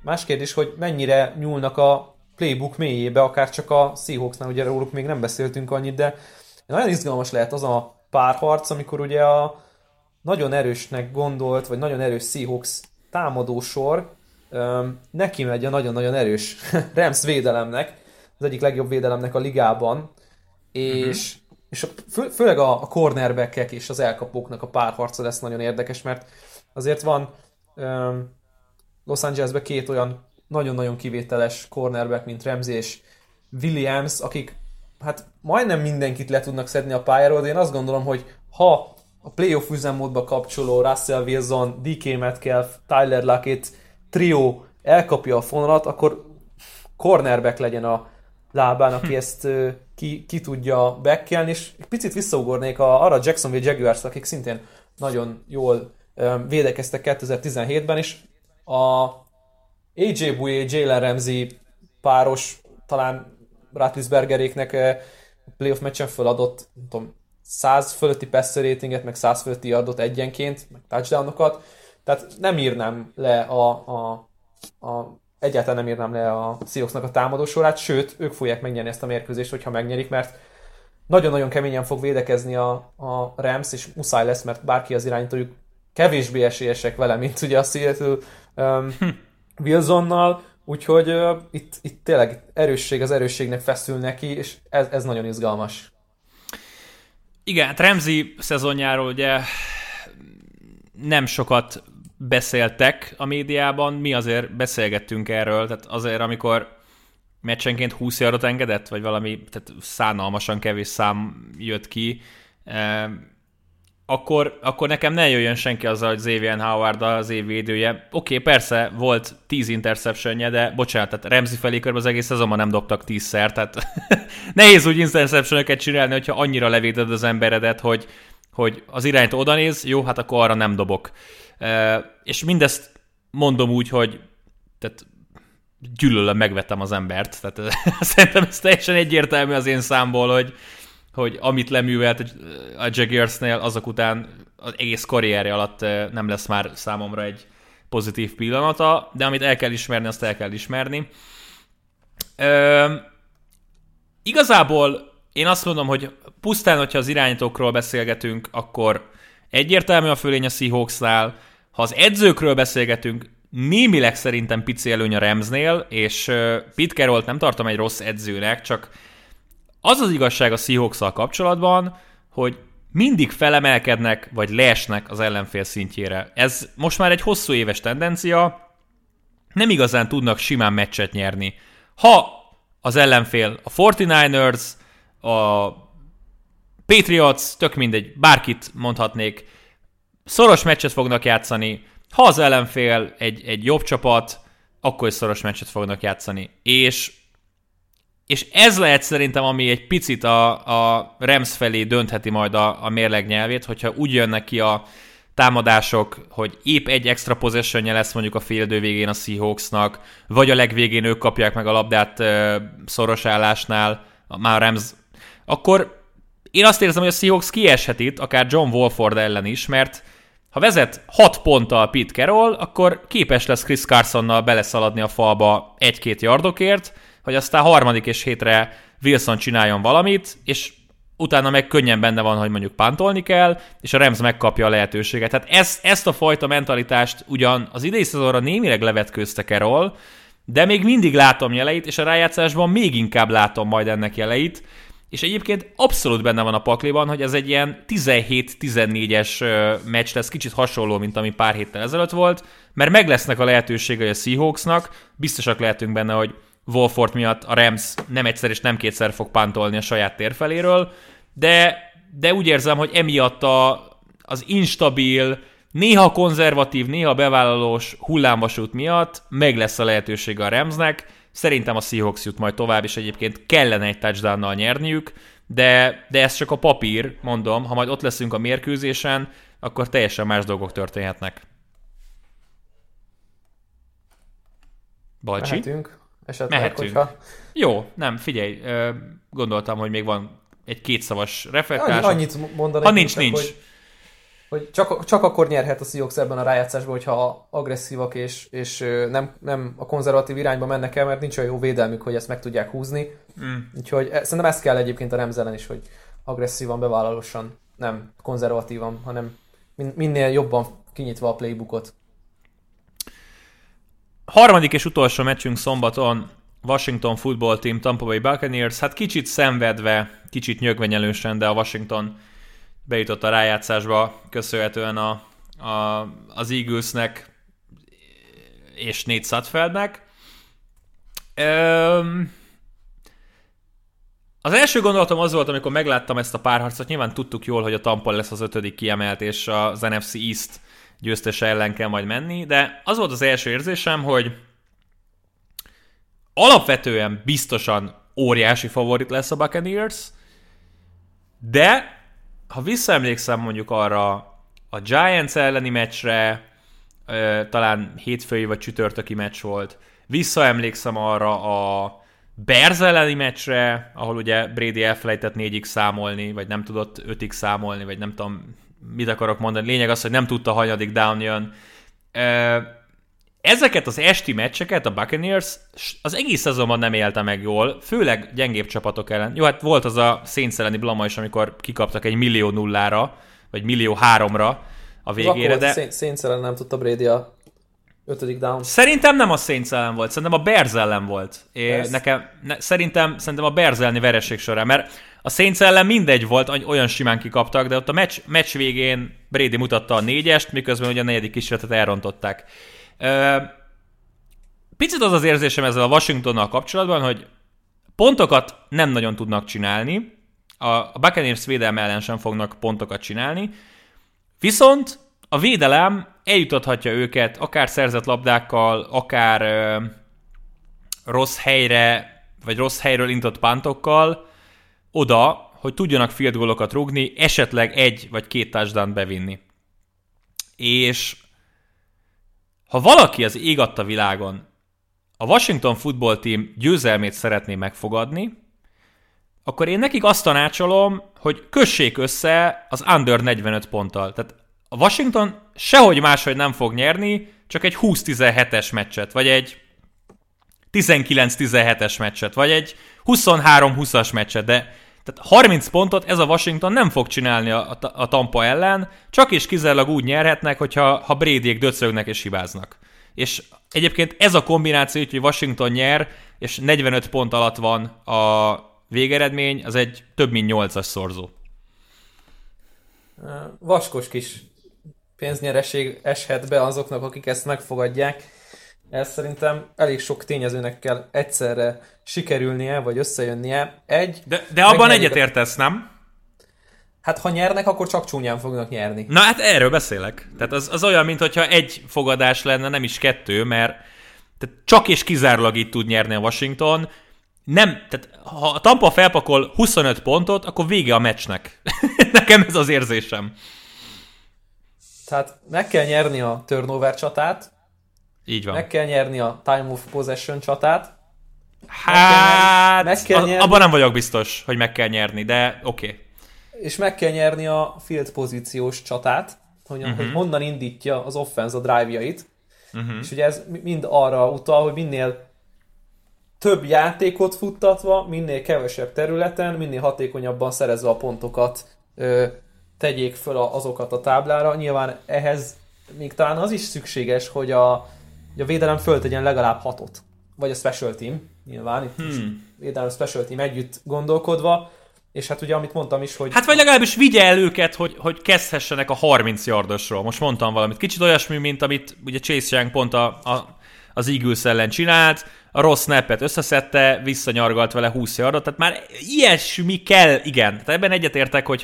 Speaker 3: Más kérdés, hogy mennyire nyúlnak a playbook mélyébe, akár csak a Seahawksnál, ugye róluk még nem beszéltünk annyit, de nagyon izgalmas lehet az a párharc, amikor ugye a nagyon erősnek gondolt, vagy nagyon erős Seahawks támadósor um, neki megy a nagyon-nagyon erős Rams védelemnek, az egyik legjobb védelemnek a ligában, és, uh-huh. És a, fő, főleg a, a cornerbackek és az elkapóknak a párharca lesz nagyon érdekes, mert azért van um, Los Angelesben két olyan nagyon-nagyon kivételes cornerback, mint Ramsey és Williams, akik hát majdnem mindenkit le tudnak szedni a pályáról, de én azt gondolom, hogy ha a playoff üzemmódba kapcsoló Russell Wilson, DK Metcalf, Tyler Lockett trio elkapja a fonalat, akkor cornerback legyen a lábán, aki hm. ezt ki, ki tudja bekkelni, és egy picit visszaugornék a, arra a Jacksonville Jaguars, akik szintén nagyon jól védekeztek 2017-ben, és a AJ Bouye, Jalen Ramsey páros, talán Ratlisbergeréknek playoff meccsen föladott, nem tudom, 100 fölötti passer ratinget, meg 100 fölötti adott egyenként, meg touchdownokat, tehát nem írnám le a, a, a egyáltalán nem írnám le a Seahawksnak a támadó sorát, sőt, ők fogják megnyerni ezt a mérkőzést, hogyha megnyerik, mert nagyon-nagyon keményen fog védekezni a, a Rams, és muszáj lesz, mert bárki az irányítójuk kevésbé esélyesek vele, mint ugye a Seattle um, Wilsonnal, úgyhogy uh, itt, itt tényleg erősség az erősségnek feszül neki, és ez, ez nagyon izgalmas.
Speaker 1: Igen, hát Remzi szezonjáról ugye nem sokat beszéltek a médiában, mi azért beszélgettünk erről, tehát azért amikor meccsenként 20 yardot engedett, vagy valami, tehát szánalmasan kevés szám jött ki, akkor, akkor nekem ne jöjjön senki azzal, hogy Xavier Howard az év védője. Oké, okay, persze, volt 10 interceptionje, de bocsánat, tehát Remzi felé körbe az egész szezonban nem dobtak 10-szer, tehát nehéz úgy interception csinálni, hogyha annyira levéded az emberedet, hogy, hogy az irányt oda néz, jó, hát akkor arra nem dobok. És mindezt mondom úgy, hogy tehát gyűlölöm, megvettem az embert. Tehát szerintem ez teljesen egyértelmű az én számból, hogy, hogy amit leművelt a Jaguarsnél, azok után az egész karrierje alatt nem lesz már számomra egy pozitív pillanata, de amit el kell ismerni, azt el kell ismerni. Ö, igazából én azt mondom, hogy pusztán, hogyha az irányítókról beszélgetünk, akkor egyértelmű a fölény a Seahawksnál. Ha az edzőkről beszélgetünk, némileg szerintem pici előny a Ramsnél, és Pete Carroll nem tartom egy rossz edzőnek, csak az az igazság a seahawks kapcsolatban, hogy mindig felemelkednek, vagy leesnek az ellenfél szintjére. Ez most már egy hosszú éves tendencia, nem igazán tudnak simán meccset nyerni. Ha az ellenfél a 49ers, a Patriots, tök mindegy, bárkit mondhatnék, szoros meccset fognak játszani, ha az ellenfél egy, egy jobb csapat, akkor is szoros meccset fognak játszani. És és ez lehet szerintem, ami egy picit a, a Rams felé döntheti majd a, a mérleg nyelvét, hogyha úgy jönnek ki a támadások, hogy épp egy extra possession lesz mondjuk a féldő végén a Seahawksnak, vagy a legvégén ők kapják meg a labdát uh, szoros állásnál, már a Rams, akkor én azt érzem, hogy a Seahawks kieshet itt, akár John Wolford ellen is, mert ha vezet 6 ponttal Pete Carroll, akkor képes lesz Chris Carsonnal beleszaladni a falba egy-két yardokért, hogy aztán harmadik és hétre Wilson csináljon valamit, és utána meg könnyen benne van, hogy mondjuk pántolni kell, és a Rams megkapja a lehetőséget. Tehát ezt, ezt a fajta mentalitást ugyan az idei szezonra némileg levetkőztek erről, de még mindig látom jeleit, és a rájátszásban még inkább látom majd ennek jeleit, és egyébként abszolút benne van a pakliban, hogy ez egy ilyen 17-14-es meccs lesz, kicsit hasonló, mint ami pár héttel ezelőtt volt, mert meg lesznek a lehetőségei a Seahawksnak, biztosak lehetünk benne, hogy Wolford miatt a Rams nem egyszer és nem kétszer fog pántolni a saját térfeléről, de, de úgy érzem, hogy emiatt a, az instabil, néha konzervatív, néha bevállalós hullámvasút miatt meg lesz a lehetőség a Ramsnek. Szerintem a Seahawks jut majd tovább, és egyébként kellene egy touchdownnal nyerniük, de, de ez csak a papír, mondom, ha majd ott leszünk a mérkőzésen, akkor teljesen más dolgok történhetnek.
Speaker 3: Balcsi? Mehetünk. Esetleg, Mehetünk. Hogyha...
Speaker 1: Jó, nem, figyelj, gondoltam, hogy még van egy kétszavas reflektás. Annyi,
Speaker 3: annyit mondanék.
Speaker 1: Ha nincs, nincs. Hogy,
Speaker 3: hogy csak, csak akkor nyerhet a Seahawks ebben a rájátszásban, hogyha agresszívak és, és nem, nem a konzervatív irányba mennek el, mert nincs olyan jó védelmük, hogy ezt meg tudják húzni. Mm. Úgyhogy e, szerintem ezt kell egyébként a Remzelen is, hogy agresszívan, bevállalósan, nem konzervatívan, hanem minél jobban kinyitva a playbookot.
Speaker 1: Harmadik és utolsó meccsünk szombaton Washington Football Team Tampa Bay Buccaneers, hát kicsit szenvedve, kicsit nyögvenyelősen, de a Washington bejutott a rájátszásba köszönhetően a, a, az Eaglesnek és Nate Sutfeldnek. Öm, az első gondolatom az volt, amikor megláttam ezt a párharcot, nyilván tudtuk jól, hogy a Tampa lesz az ötödik kiemelt, és az NFC East győztese ellen kell majd menni, de az volt az első érzésem, hogy alapvetően biztosan óriási favorit lesz a Buccaneers, de ha visszaemlékszem mondjuk arra a Giants elleni meccsre, talán hétfői vagy csütörtöki meccs volt, visszaemlékszem arra a Bears elleni meccsre, ahol ugye Brady elfelejtett négyig számolni, vagy nem tudott ötig számolni, vagy nem tudom, mit akarok mondani. Lényeg az, hogy nem tudta, hanyadik down jön. Ezeket az esti meccseket a Buccaneers az egész szezonban nem élte meg jól, főleg gyengébb csapatok ellen. Jó, hát volt az a Saints elleni blama is, amikor kikaptak egy millió nullára, vagy millió háromra a végére,
Speaker 3: de... Saints ellen nem tudta Brady a ötödik down.
Speaker 1: Szerintem nem a Saints ellen volt, szerintem a Bears ellen volt. É, nekem, ne, szerintem, szerintem a Bears elleni vereség során, mert a Saints ellen mindegy volt, olyan simán kikaptak, de ott a meccs, meccs végén Brady mutatta a négyest, miközben ugye a negyedik kísérletet elrontották. Picit az az érzésem ezzel a Washingtonnal kapcsolatban, hogy pontokat nem nagyon tudnak csinálni, a Buccaneers védelme ellen sem fognak pontokat csinálni, viszont a védelem eljutathatja őket akár szerzett labdákkal, akár ö, rossz helyre, vagy rossz helyről intott pántokkal oda, hogy tudjanak field rugni, esetleg egy vagy két touchdown bevinni. És ha valaki az ég adta világon a Washington Football Team győzelmét szeretné megfogadni, akkor én nekik azt tanácsolom, hogy kössék össze az under 45 ponttal. Tehát a Washington sehogy máshogy nem fog nyerni, csak egy 20-17-es meccset, vagy egy 19-17-es meccset, vagy egy 23-20-as meccset, de tehát 30 pontot ez a Washington nem fog csinálni a, a, Tampa ellen, csak és kizárólag úgy nyerhetnek, hogyha ha Bradyék döcögnek és hibáznak. És egyébként ez a kombináció, hogy Washington nyer, és 45 pont alatt van a végeredmény, az egy több mint 8-as szorzó.
Speaker 3: Vaskos kis pénznyereség eshet be azoknak, akik ezt megfogadják. Ez szerintem elég sok tényezőnek kell egyszerre sikerülnie, vagy összejönnie. Egy,
Speaker 1: de, de abban egyetértesz, nem?
Speaker 3: Hát ha nyernek, akkor csak csúnyán fognak nyerni.
Speaker 1: Na hát erről beszélek. Tehát az, az olyan, mintha egy fogadás lenne, nem is kettő, mert tehát csak és kizárólag itt tud nyerni a Washington. Nem, tehát ha a Tampa felpakol 25 pontot, akkor vége a meccsnek. Nekem ez az érzésem.
Speaker 3: Tehát meg kell nyerni a turnover csatát,
Speaker 1: így van.
Speaker 3: Meg kell nyerni a time of possession csatát.
Speaker 1: Hát, meg kell nyerni, abban nem vagyok biztos, hogy meg kell nyerni, de oké. Okay.
Speaker 3: És meg kell nyerni a field pozíciós csatát, hogy, uh-huh. hogy honnan indítja az offense a drive-jait. Uh-huh. És ugye ez mind arra utal, hogy minél több játékot futtatva, minél kevesebb területen, minél hatékonyabban szerezve a pontokat ö, tegyék föl azokat a táblára. Nyilván ehhez még talán az is szükséges, hogy a, hogy a védelem föltegyen legalább hatot. Vagy a special team, nyilván, itt hmm. védelem special team együtt gondolkodva, és hát ugye amit mondtam is, hogy...
Speaker 1: Hát vagy legalábbis vigye el őket, hogy, hogy kezdhessenek a 30 yardosról. Most mondtam valamit. Kicsit olyasmi, mint amit ugye Chase Young pont a, a, az Eagles ellen csinált, a rossz snappet összeszedte, visszanyargalt vele 20 yardot, tehát már ilyesmi kell, igen. Tehát ebben egyetértek, hogy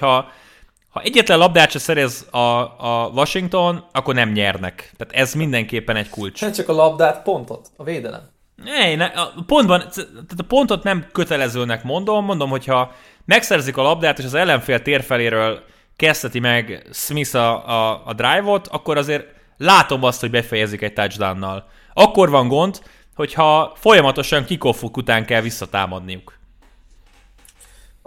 Speaker 1: ha, egyetlen labdát se szerez a, a Washington, akkor nem nyernek. Tehát ez mindenképpen egy kulcs.
Speaker 3: Nem csak a labdát, pontot, a védelem.
Speaker 1: Ne, ne, a pontban, tehát a pontot nem kötelezőnek mondom, mondom, hogyha megszerzik a labdát, és az ellenfél térfeléről kezdheti meg Smith a, a, a drive-ot, akkor azért látom azt, hogy befejezik egy touchdownnal. Akkor van gond, hogyha folyamatosan kikoffuk után kell visszatámadniuk.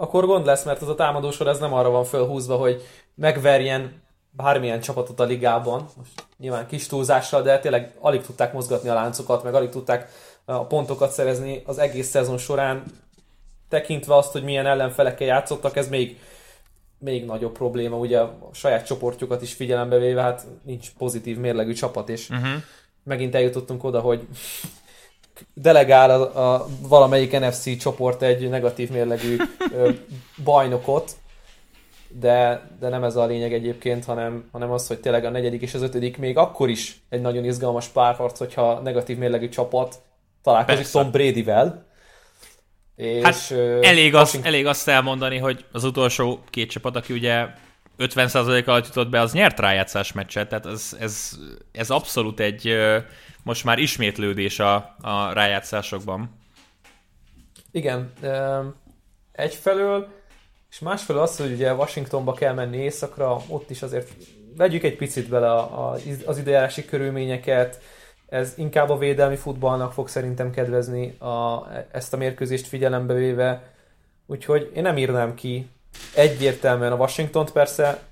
Speaker 3: Akkor gond lesz, mert az a támadósor ez nem arra van fölhúzva, hogy megverjen bármilyen csapatot a ligában, most nyilván kis túlzással, de tényleg alig tudták mozgatni a láncokat, meg alig tudták a pontokat szerezni az egész szezon során, tekintve azt, hogy milyen ellenfelekkel játszottak, ez még, még nagyobb probléma, ugye a saját csoportjukat is figyelembe véve, hát nincs pozitív mérlegű csapat, és uh-huh. megint eljutottunk oda, hogy delegál a, a valamelyik NFC csoport egy negatív mérlegű ö, bajnokot, de, de nem ez a lényeg egyébként, hanem, hanem az, hogy tényleg a negyedik és az ötödik még akkor is egy nagyon izgalmas párharc, hogyha negatív mérlegű csapat találkozik Persze. Tom Bradyvel.
Speaker 1: És, hát elég, az, elég azt elmondani, hogy az utolsó két csapat, aki ugye 50% alatt jutott be, az nyert rájátszás meccset, tehát ez, ez, ez abszolút egy most már ismétlődés a, a rájátszásokban.
Speaker 3: Igen, egyfelől, és másfelől az, hogy ugye Washingtonba kell menni éjszakra, ott is azért vegyük egy picit bele a, a, az időjárási körülményeket, ez inkább a védelmi futballnak fog szerintem kedvezni a, ezt a mérkőzést figyelembe véve, úgyhogy én nem írnám ki egyértelműen a Washingtont, persze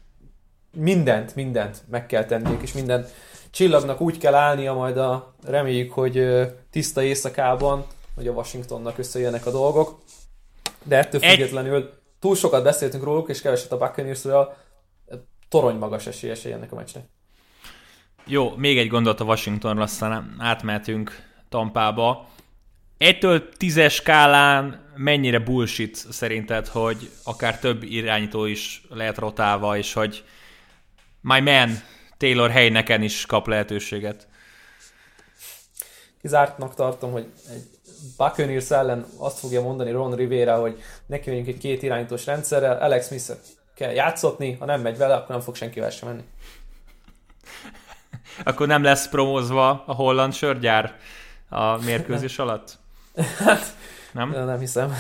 Speaker 3: mindent, mindent meg kell tenniük, és mindent csillagnak úgy kell állnia majd a, reméljük, hogy tiszta éjszakában, hogy a Washingtonnak összejönnek a dolgok, de ettől függetlenül túl sokat beszéltünk róluk, és keveset a Buccaneersről, torony magas esélyesei ennek a meccsnek.
Speaker 1: Jó, még egy gondolat a Washingtonra, aztán átmehetünk Tampába. Egytől tízes skálán mennyire bullshit szerinted, hogy akár több irányító is lehet rotálva, és hogy my man Taylor helyneken is kap lehetőséget?
Speaker 3: Kizártnak tartom, hogy egy Buccaneers ellen azt fogja mondani Ron Rivera, hogy neki megyünk egy két irányítós rendszerrel, Alex smith kell játszotni, ha nem megy vele, akkor nem fog senkivel sem menni.
Speaker 1: akkor nem lesz promózva a holland sörgyár a mérkőzés alatt?
Speaker 3: Hát, nem? Nem hiszem.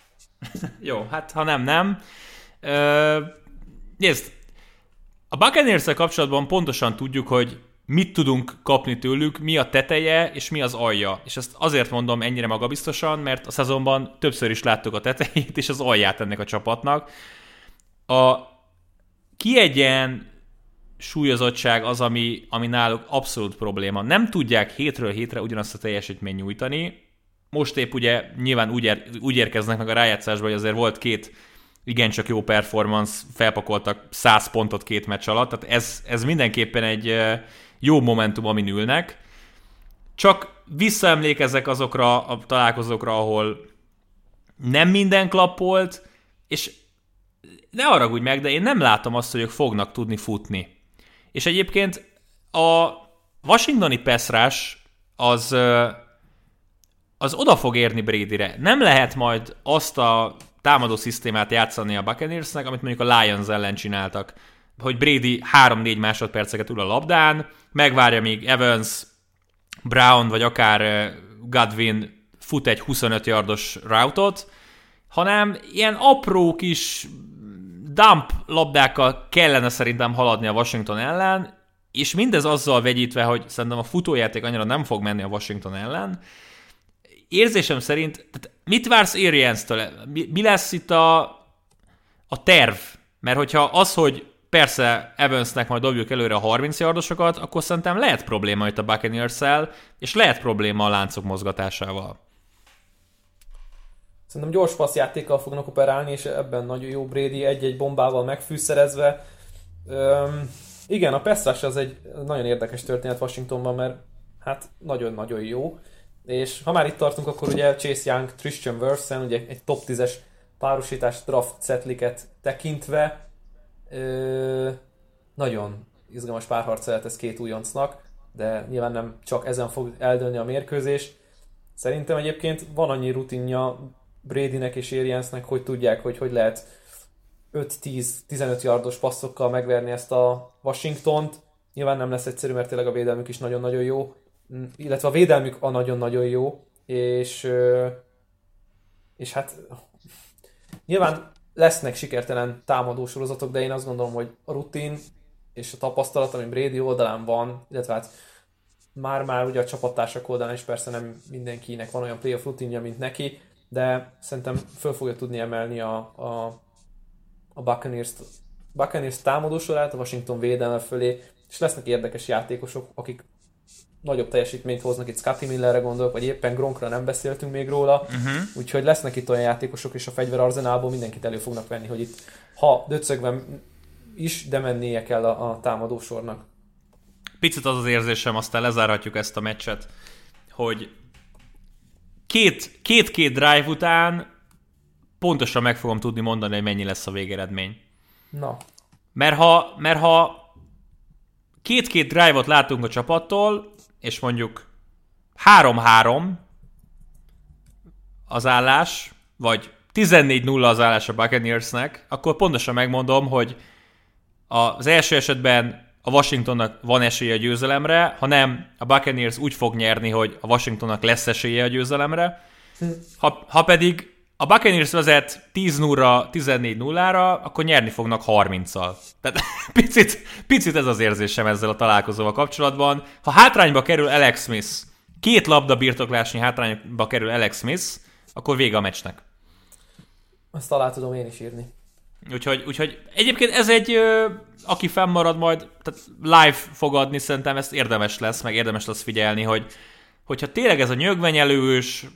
Speaker 1: Jó, hát ha nem, nem. Ö, nézd, a buccaneers kapcsolatban pontosan tudjuk, hogy mit tudunk kapni tőlük, mi a teteje és mi az alja. És ezt azért mondom ennyire magabiztosan, mert a szezonban többször is láttuk a tetejét és az alját ennek a csapatnak. A kiegyen súlyozottság az, ami, ami náluk abszolút probléma. Nem tudják hétről hétre ugyanazt a teljesítményt nyújtani. Most épp ugye nyilván úgy, ér, úgy érkeznek meg a rájátszásba, hogy azért volt két igencsak jó performance, felpakoltak 100 pontot két meccs alatt, tehát ez, ez mindenképpen egy jó momentum, amin ülnek. Csak visszaemlékezek azokra a találkozókra, ahol nem minden klappolt, és ne haragudj meg, de én nem látom azt, hogy ők fognak tudni futni. És egyébként a washingtoni peszrás az, az oda fog érni Bradyre. Nem lehet majd azt a támadó szisztémát játszani a Buccaneersnek, amit mondjuk a Lions ellen csináltak. Hogy Brady 3-4 másodperceket ül a labdán, megvárja még Evans, Brown vagy akár Godwin fut egy 25 yardos routot, hanem ilyen apró kis dump labdákkal kellene szerintem haladni a Washington ellen, és mindez azzal vegyítve, hogy szerintem a futójáték annyira nem fog menni a Washington ellen. Érzésem szerint, tehát mit vársz Arians-től? Mi, mi lesz itt a, a terv? Mert hogyha az, hogy persze Evansnek majd dobjuk előre a 30 yardosokat, akkor szerintem lehet probléma itt a buccaneers és lehet probléma a láncok mozgatásával.
Speaker 3: Szerintem gyors passzjátékkal fognak operálni, és ebben nagyon jó Brady egy-egy bombával megfűszerezve. Üm, igen, a Pestrás az egy nagyon érdekes történet Washingtonban, mert hát nagyon-nagyon jó. És ha már itt tartunk, akkor ugye Chase Young, Christian Versen, ugye egy top 10-es párosítás draft setliket tekintve ö, nagyon izgalmas párharc lehet ez két újoncnak, de nyilván nem csak ezen fog eldőlni a mérkőzés. Szerintem egyébként van annyi rutinja Bradynek és Ariansnek, hogy tudják, hogy hogy lehet 5-10-15 yardos passzokkal megverni ezt a Washingtont. Nyilván nem lesz egyszerű, mert tényleg a védelmük is nagyon-nagyon jó, illetve a védelmük a nagyon-nagyon jó, és, és hát nyilván lesznek sikertelen támadó sorozatok, de én azt gondolom, hogy a rutin és a tapasztalat, ami Brady oldalán van, illetve hát már-már ugye a csapattársak oldalán is persze nem mindenkinek van olyan playoff rutinja, mint neki, de szerintem föl fogja tudni emelni a, a, a Buccaneers, Buccaneers támadósorát, a Washington védelme fölé, és lesznek érdekes játékosok, akik nagyobb teljesítményt hoznak, itt Scotty Millerre gondolok, vagy éppen Gronkra nem beszéltünk még róla, uh-huh. úgyhogy lesznek itt olyan játékosok, és a fegyverarzenálból mindenkit elő fognak venni, hogy itt ha döcögben is, de mennie kell a, a támadósornak.
Speaker 1: Picit az az érzésem, aztán lezárhatjuk ezt a meccset, hogy két, két-két drive után pontosan meg fogom tudni mondani, hogy mennyi lesz a végeredmény.
Speaker 3: Na.
Speaker 1: Mert ha, mert ha két-két drive-ot látunk a csapattól, és mondjuk 3-3 az állás, vagy 14-0 az állás a Buccaneersnek, akkor pontosan megmondom, hogy az első esetben a Washingtonnak van esélye a győzelemre, ha nem, a Buccaneers úgy fog nyerni, hogy a Washingtonnak lesz esélye a győzelemre. Ha, ha pedig a Buccaneers vezet 10 0 14 0-ra, akkor nyerni fognak 30-al. Tehát picit, picit ez az érzésem ezzel a találkozóval kapcsolatban. Ha hátrányba kerül Alex Smith, két labda birtoklásnyi hátrányba kerül Alex Smith, akkor vége a meccsnek.
Speaker 3: Azt alá tudom én is írni.
Speaker 1: Úgyhogy, úgyhogy egyébként ez egy, aki fennmarad majd, tehát live fog adni, szerintem ezt érdemes lesz, meg érdemes lesz figyelni, hogy hogyha tényleg ez a nyögvenyelős,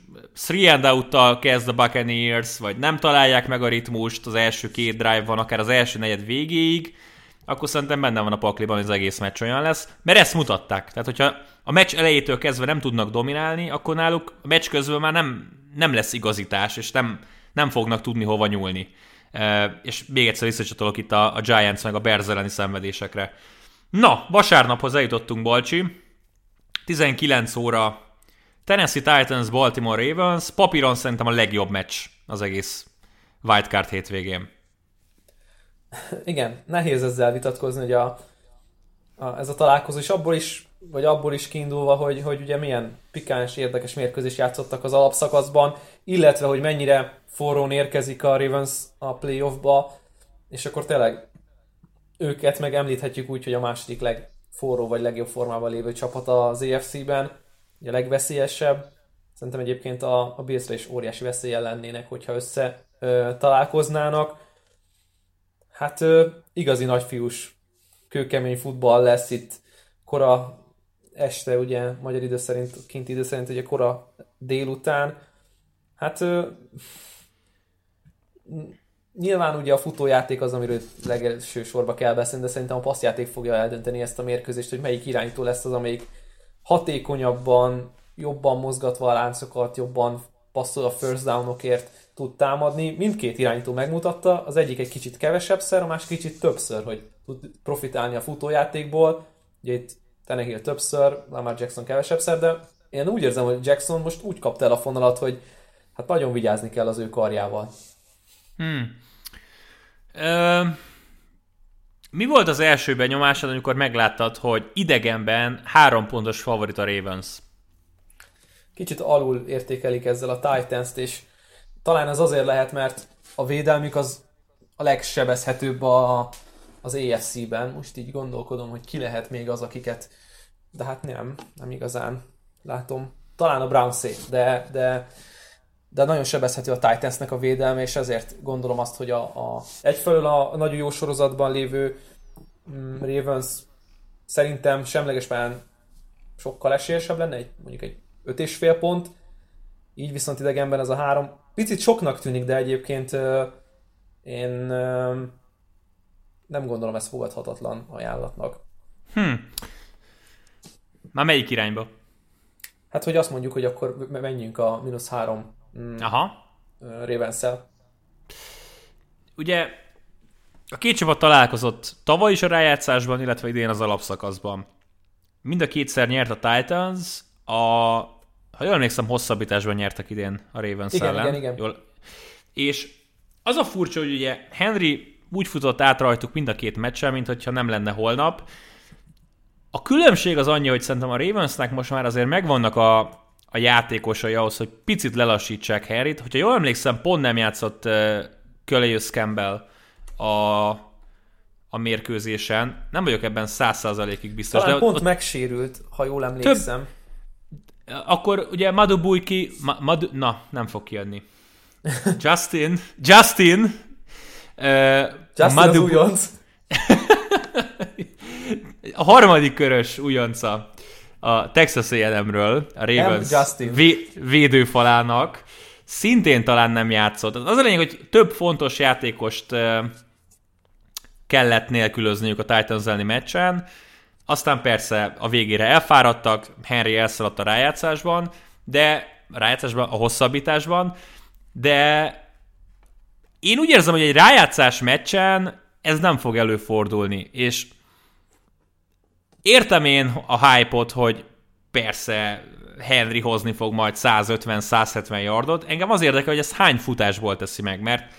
Speaker 1: three and out kezd a Buccaneers, vagy nem találják meg a ritmust, az első két drive van, akár az első negyed végéig, akkor szerintem benne van a pakliban, hogy az egész meccs olyan lesz, mert ezt mutatták. Tehát, hogyha a meccs elejétől kezdve nem tudnak dominálni, akkor náluk a meccs közben már nem, nem lesz igazítás, és nem, nem fognak tudni hova nyúlni. E, és még egyszer visszacsatolok itt a, a Giants meg a Bears elleni szenvedésekre. Na, vasárnaphoz eljutottunk, Balcsi. 19 óra Tennessee Titans, Baltimore Ravens. Papíron szerintem a legjobb meccs az egész wildcard hétvégén.
Speaker 3: Igen, nehéz ezzel vitatkozni, hogy a, a, ez a találkozó, és abból is, vagy abból is kiindulva, hogy, hogy ugye milyen pikáns, érdekes mérkőzés játszottak az alapszakaszban, illetve, hogy mennyire forrón érkezik a Ravens a playoffba, és akkor tényleg őket meg említhetjük úgy, hogy a második legforró vagy legjobb formában lévő csapat az A legveszélyesebb. Szerintem egyébként a, a Billsre is óriási veszélye lennének, hogyha össze ö, találkoznának. Hát ö, igazi nagyfiús, kőkemény futball lesz itt kora este, ugye, magyar idő szerint, kint idő szerint ugye kora délután. Hát ö, nyilván ugye a futójáték az, amiről legelső sorba kell beszélni, de szerintem a passzjáték fogja eldönteni ezt a mérkőzést, hogy melyik irányító lesz az, amelyik hatékonyabban, jobban mozgatva a láncokat, jobban passzol a first downokért tud támadni. Mindkét irányító megmutatta, az egyik egy kicsit kevesebbszer, a másik kicsit többször, hogy tud profitálni a futójátékból. Ugye itt Tenehill többször, Lamar Jackson kevesebbszer, de én úgy érzem, hogy Jackson most úgy kapta el a fonalat, hogy hát nagyon vigyázni kell az ő karjával.
Speaker 1: Hmm. Mi volt az első benyomásod, amikor megláttad, hogy idegenben három pontos favorit a Ravens?
Speaker 3: Kicsit alul értékelik ezzel a Titans-t, és talán ez azért lehet, mert a védelmük az a legsebezhetőbb a, az AFC-ben. Most így gondolkodom, hogy ki lehet még az, akiket... De hát nem, nem igazán látom. Talán a Brown safe, de, de, de nagyon sebezhető a Titansnek a védelme, és ezért gondolom azt, hogy a, a egyfelől a, nagyon jó sorozatban lévő mm, Ravens szerintem semleges pályán sokkal esélyesebb lenne, egy, mondjuk egy öt és fél pont, így viszont idegenben ez a három picit soknak tűnik, de egyébként én nem gondolom ezt fogadhatatlan ajánlatnak.
Speaker 1: Hm. Már melyik irányba?
Speaker 3: Hát, hogy azt mondjuk, hogy akkor menjünk a mínusz három mm,
Speaker 1: Aha.
Speaker 3: ravens
Speaker 1: Ugye a két csapat találkozott tavaly is a rájátszásban, illetve idén az alapszakaszban. Mind a kétszer nyert a Titans, a, ha jól emlékszem, hosszabbításban nyertek idén a Ravens
Speaker 3: igen,
Speaker 1: ellen.
Speaker 3: Igen, igen.
Speaker 1: Jól. És az a furcsa, hogy ugye Henry úgy futott át rajtuk mind a két meccsen, mint hogyha nem lenne holnap. A különbség az annyi, hogy szerintem a Ravensnek most már azért megvannak a, a játékosai ahhoz, hogy picit lelassítsák Henryt. Hogyha jól emlékszem, pont nem játszott uh, Calais Campbell a, a mérkőzésen. Nem vagyok ebben száz százalékig biztos.
Speaker 3: Talán
Speaker 1: de
Speaker 3: pont
Speaker 1: ott,
Speaker 3: megsérült, ha jól emlékszem.
Speaker 1: Több, akkor ugye Madu Bujki, Ma, Madu, na, nem fog kijönni. Justin, Justin, uh,
Speaker 3: Justin Madu, az újonc.
Speaker 1: a harmadik körös újonca a Texas A&M-ről, a Ravens vé- védőfalának, szintén talán nem játszott. Az a lényeg, hogy több fontos játékost kellett nélkülözniük a Titans elleni meccsen, aztán persze a végére elfáradtak, Henry elszaladt a rájátszásban, de a rájátszásban, a hosszabbításban, de én úgy érzem, hogy egy rájátszás meccsen ez nem fog előfordulni, és értem én a hype-ot, hogy persze Henry hozni fog majd 150-170 yardot. Engem az érdekel, hogy ez hány futásból teszi meg, mert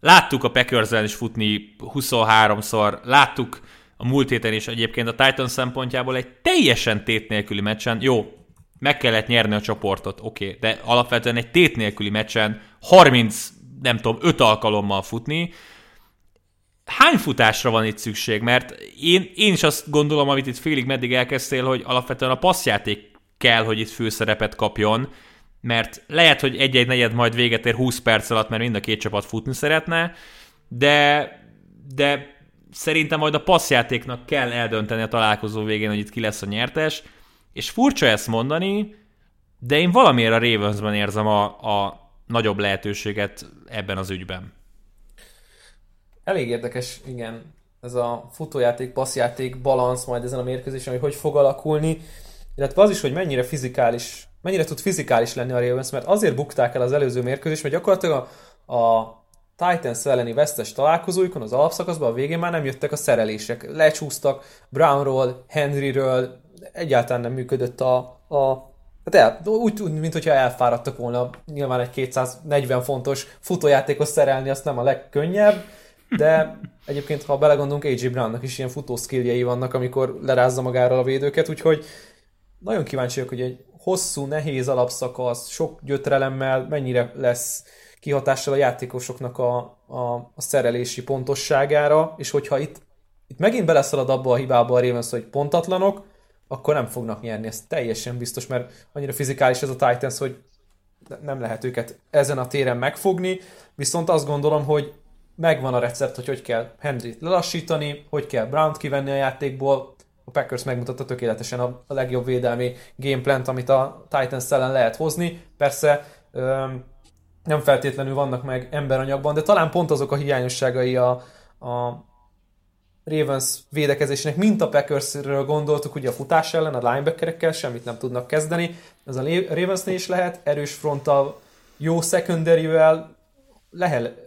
Speaker 1: láttuk a packers is futni 23-szor, láttuk a múlt héten is egyébként a Titan szempontjából egy teljesen tét nélküli meccsen, jó, meg kellett nyerni a csoportot, oké, okay, de alapvetően egy tét nélküli meccsen 30, nem tudom, 5 alkalommal futni, hány futásra van itt szükség? Mert én, én is azt gondolom, amit itt félig meddig elkezdtél, hogy alapvetően a passzjáték kell, hogy itt főszerepet kapjon, mert lehet, hogy egy-egy negyed majd véget ér 20 perc alatt, mert mind a két csapat futni szeretne, de, de szerintem majd a passzjátéknak kell eldönteni a találkozó végén, hogy itt ki lesz a nyertes, és furcsa ezt mondani, de én valamiért a Ravensben érzem a, a nagyobb lehetőséget ebben az ügyben.
Speaker 3: Elég érdekes, igen, ez a futójáték, passzjáték, balansz majd ezen a mérkőzésen, hogy hogy fog alakulni, illetve az is, hogy mennyire fizikális, mennyire tud fizikális lenni a Ravens, mert azért bukták el az előző mérkőzést, mert gyakorlatilag a, a Titans elleni vesztes találkozóikon az alapszakaszban a végén már nem jöttek a szerelések. Lecsúsztak Brownról, Henryről, egyáltalán nem működött a, a Hát el, úgy, úgy, mint hogyha elfáradtak volna. Nyilván egy 240 fontos futójátékos szerelni, azt nem a legkönnyebb, de egyébként, ha belegondolunk, AJ Brownnak is ilyen futó skilljei vannak, amikor lerázza magáról a védőket, úgyhogy nagyon kíváncsi hogy egy hosszú, nehéz alapszakasz, sok gyötrelemmel mennyire lesz kihatással a játékosoknak a, a, a szerelési pontosságára, és hogyha itt, itt megint beleszalad abba a hibába a Ravens, hogy pontatlanok, akkor nem fognak nyerni, ez teljesen biztos, mert annyira fizikális ez a Titans, hogy nem lehet őket ezen a téren megfogni, viszont azt gondolom, hogy megvan a recept, hogy hogy kell Henryt lelassítani, hogy kell Brown-t kivenni a játékból, a Packers megmutatta tökéletesen a legjobb védelmi gameplant, amit a Titans ellen lehet hozni. Persze öm, nem feltétlenül vannak meg emberanyagban, de talán pont azok a hiányosságai a, a Ravens védekezésének, mint a Packersről gondoltuk, ugye a futás ellen, a linebackerekkel semmit nem tudnak kezdeni. Ez a Ravensnél is lehet, erős fronttal, jó secondary lehet,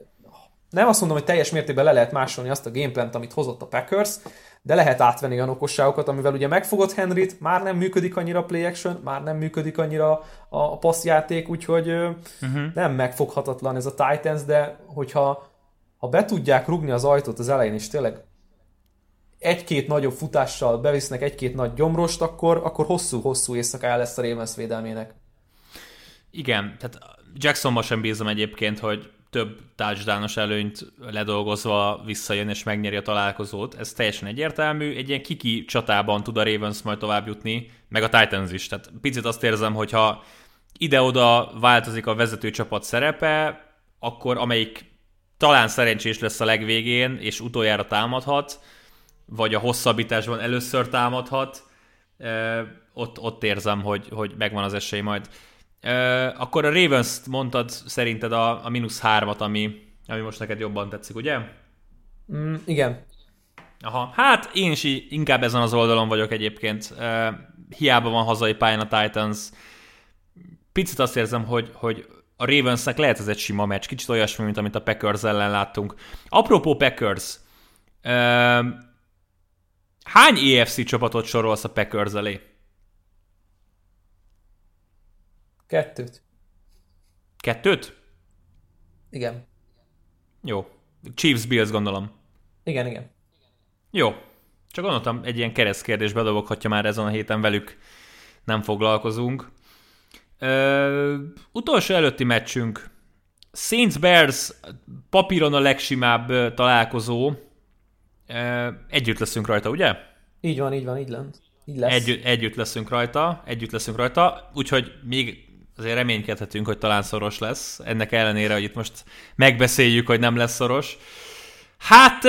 Speaker 3: nem azt mondom, hogy teljes mértékben le lehet másolni azt a gameplant, amit hozott a Packers, de lehet átvenni olyan okosságokat, amivel ugye megfogott Henryt, már nem működik annyira a play action, már nem működik annyira a, passzjáték, úgyhogy uh-huh. nem megfoghatatlan ez a Titans, de hogyha ha be tudják rugni az ajtót az elején, és tényleg egy-két nagyobb futással bevisznek egy-két nagy gyomrost, akkor, akkor hosszú-hosszú éjszaka el lesz a Ravens védelmének.
Speaker 1: Igen, tehát Jacksonba sem bízom egyébként, hogy több touchdownos előnyt ledolgozva visszajön és megnyeri a találkozót. Ez teljesen egyértelmű. Egy ilyen kiki csatában tud a Ravens majd tovább jutni, meg a Titans is. Tehát picit azt érzem, hogyha ide-oda változik a vezető csapat szerepe, akkor amelyik talán szerencsés lesz a legvégén, és utoljára támadhat, vagy a hosszabbításban először támadhat, ott, ott érzem, hogy, hogy megvan az esély majd. Akkor a ravens mondtad szerinted a, a mínusz hármat, ami, ami most neked jobban tetszik, ugye?
Speaker 3: Mm, igen.
Speaker 1: Aha, hát én is inkább ezen az oldalon vagyok egyébként. Hiába van hazai pályán a Titans. Picit azt érzem, hogy, hogy a Ravensnek lehet ez egy sima meccs, kicsit olyasmi, mint amit a Packers ellen láttunk. Apropó Packers, hány EFC csapatot sorolsz a Packers elé?
Speaker 3: Kettőt.
Speaker 1: Kettőt?
Speaker 3: Igen.
Speaker 1: Jó. Chiefs Bills gondolom.
Speaker 3: Igen, igen.
Speaker 1: Jó. Csak gondoltam, egy ilyen keresztkérdés bedobok, hogyha már ezen a héten velük nem foglalkozunk. Ö, utolsó előtti meccsünk. Saints Bears papíron a legsimább találkozó. Ö, együtt leszünk rajta, ugye?
Speaker 3: Így van, így van, így, lent. így lesz.
Speaker 1: Együtt, együtt leszünk rajta, együtt leszünk rajta, úgyhogy még azért reménykedhetünk, hogy talán szoros lesz. Ennek ellenére, hogy itt most megbeszéljük, hogy nem lesz szoros. Hát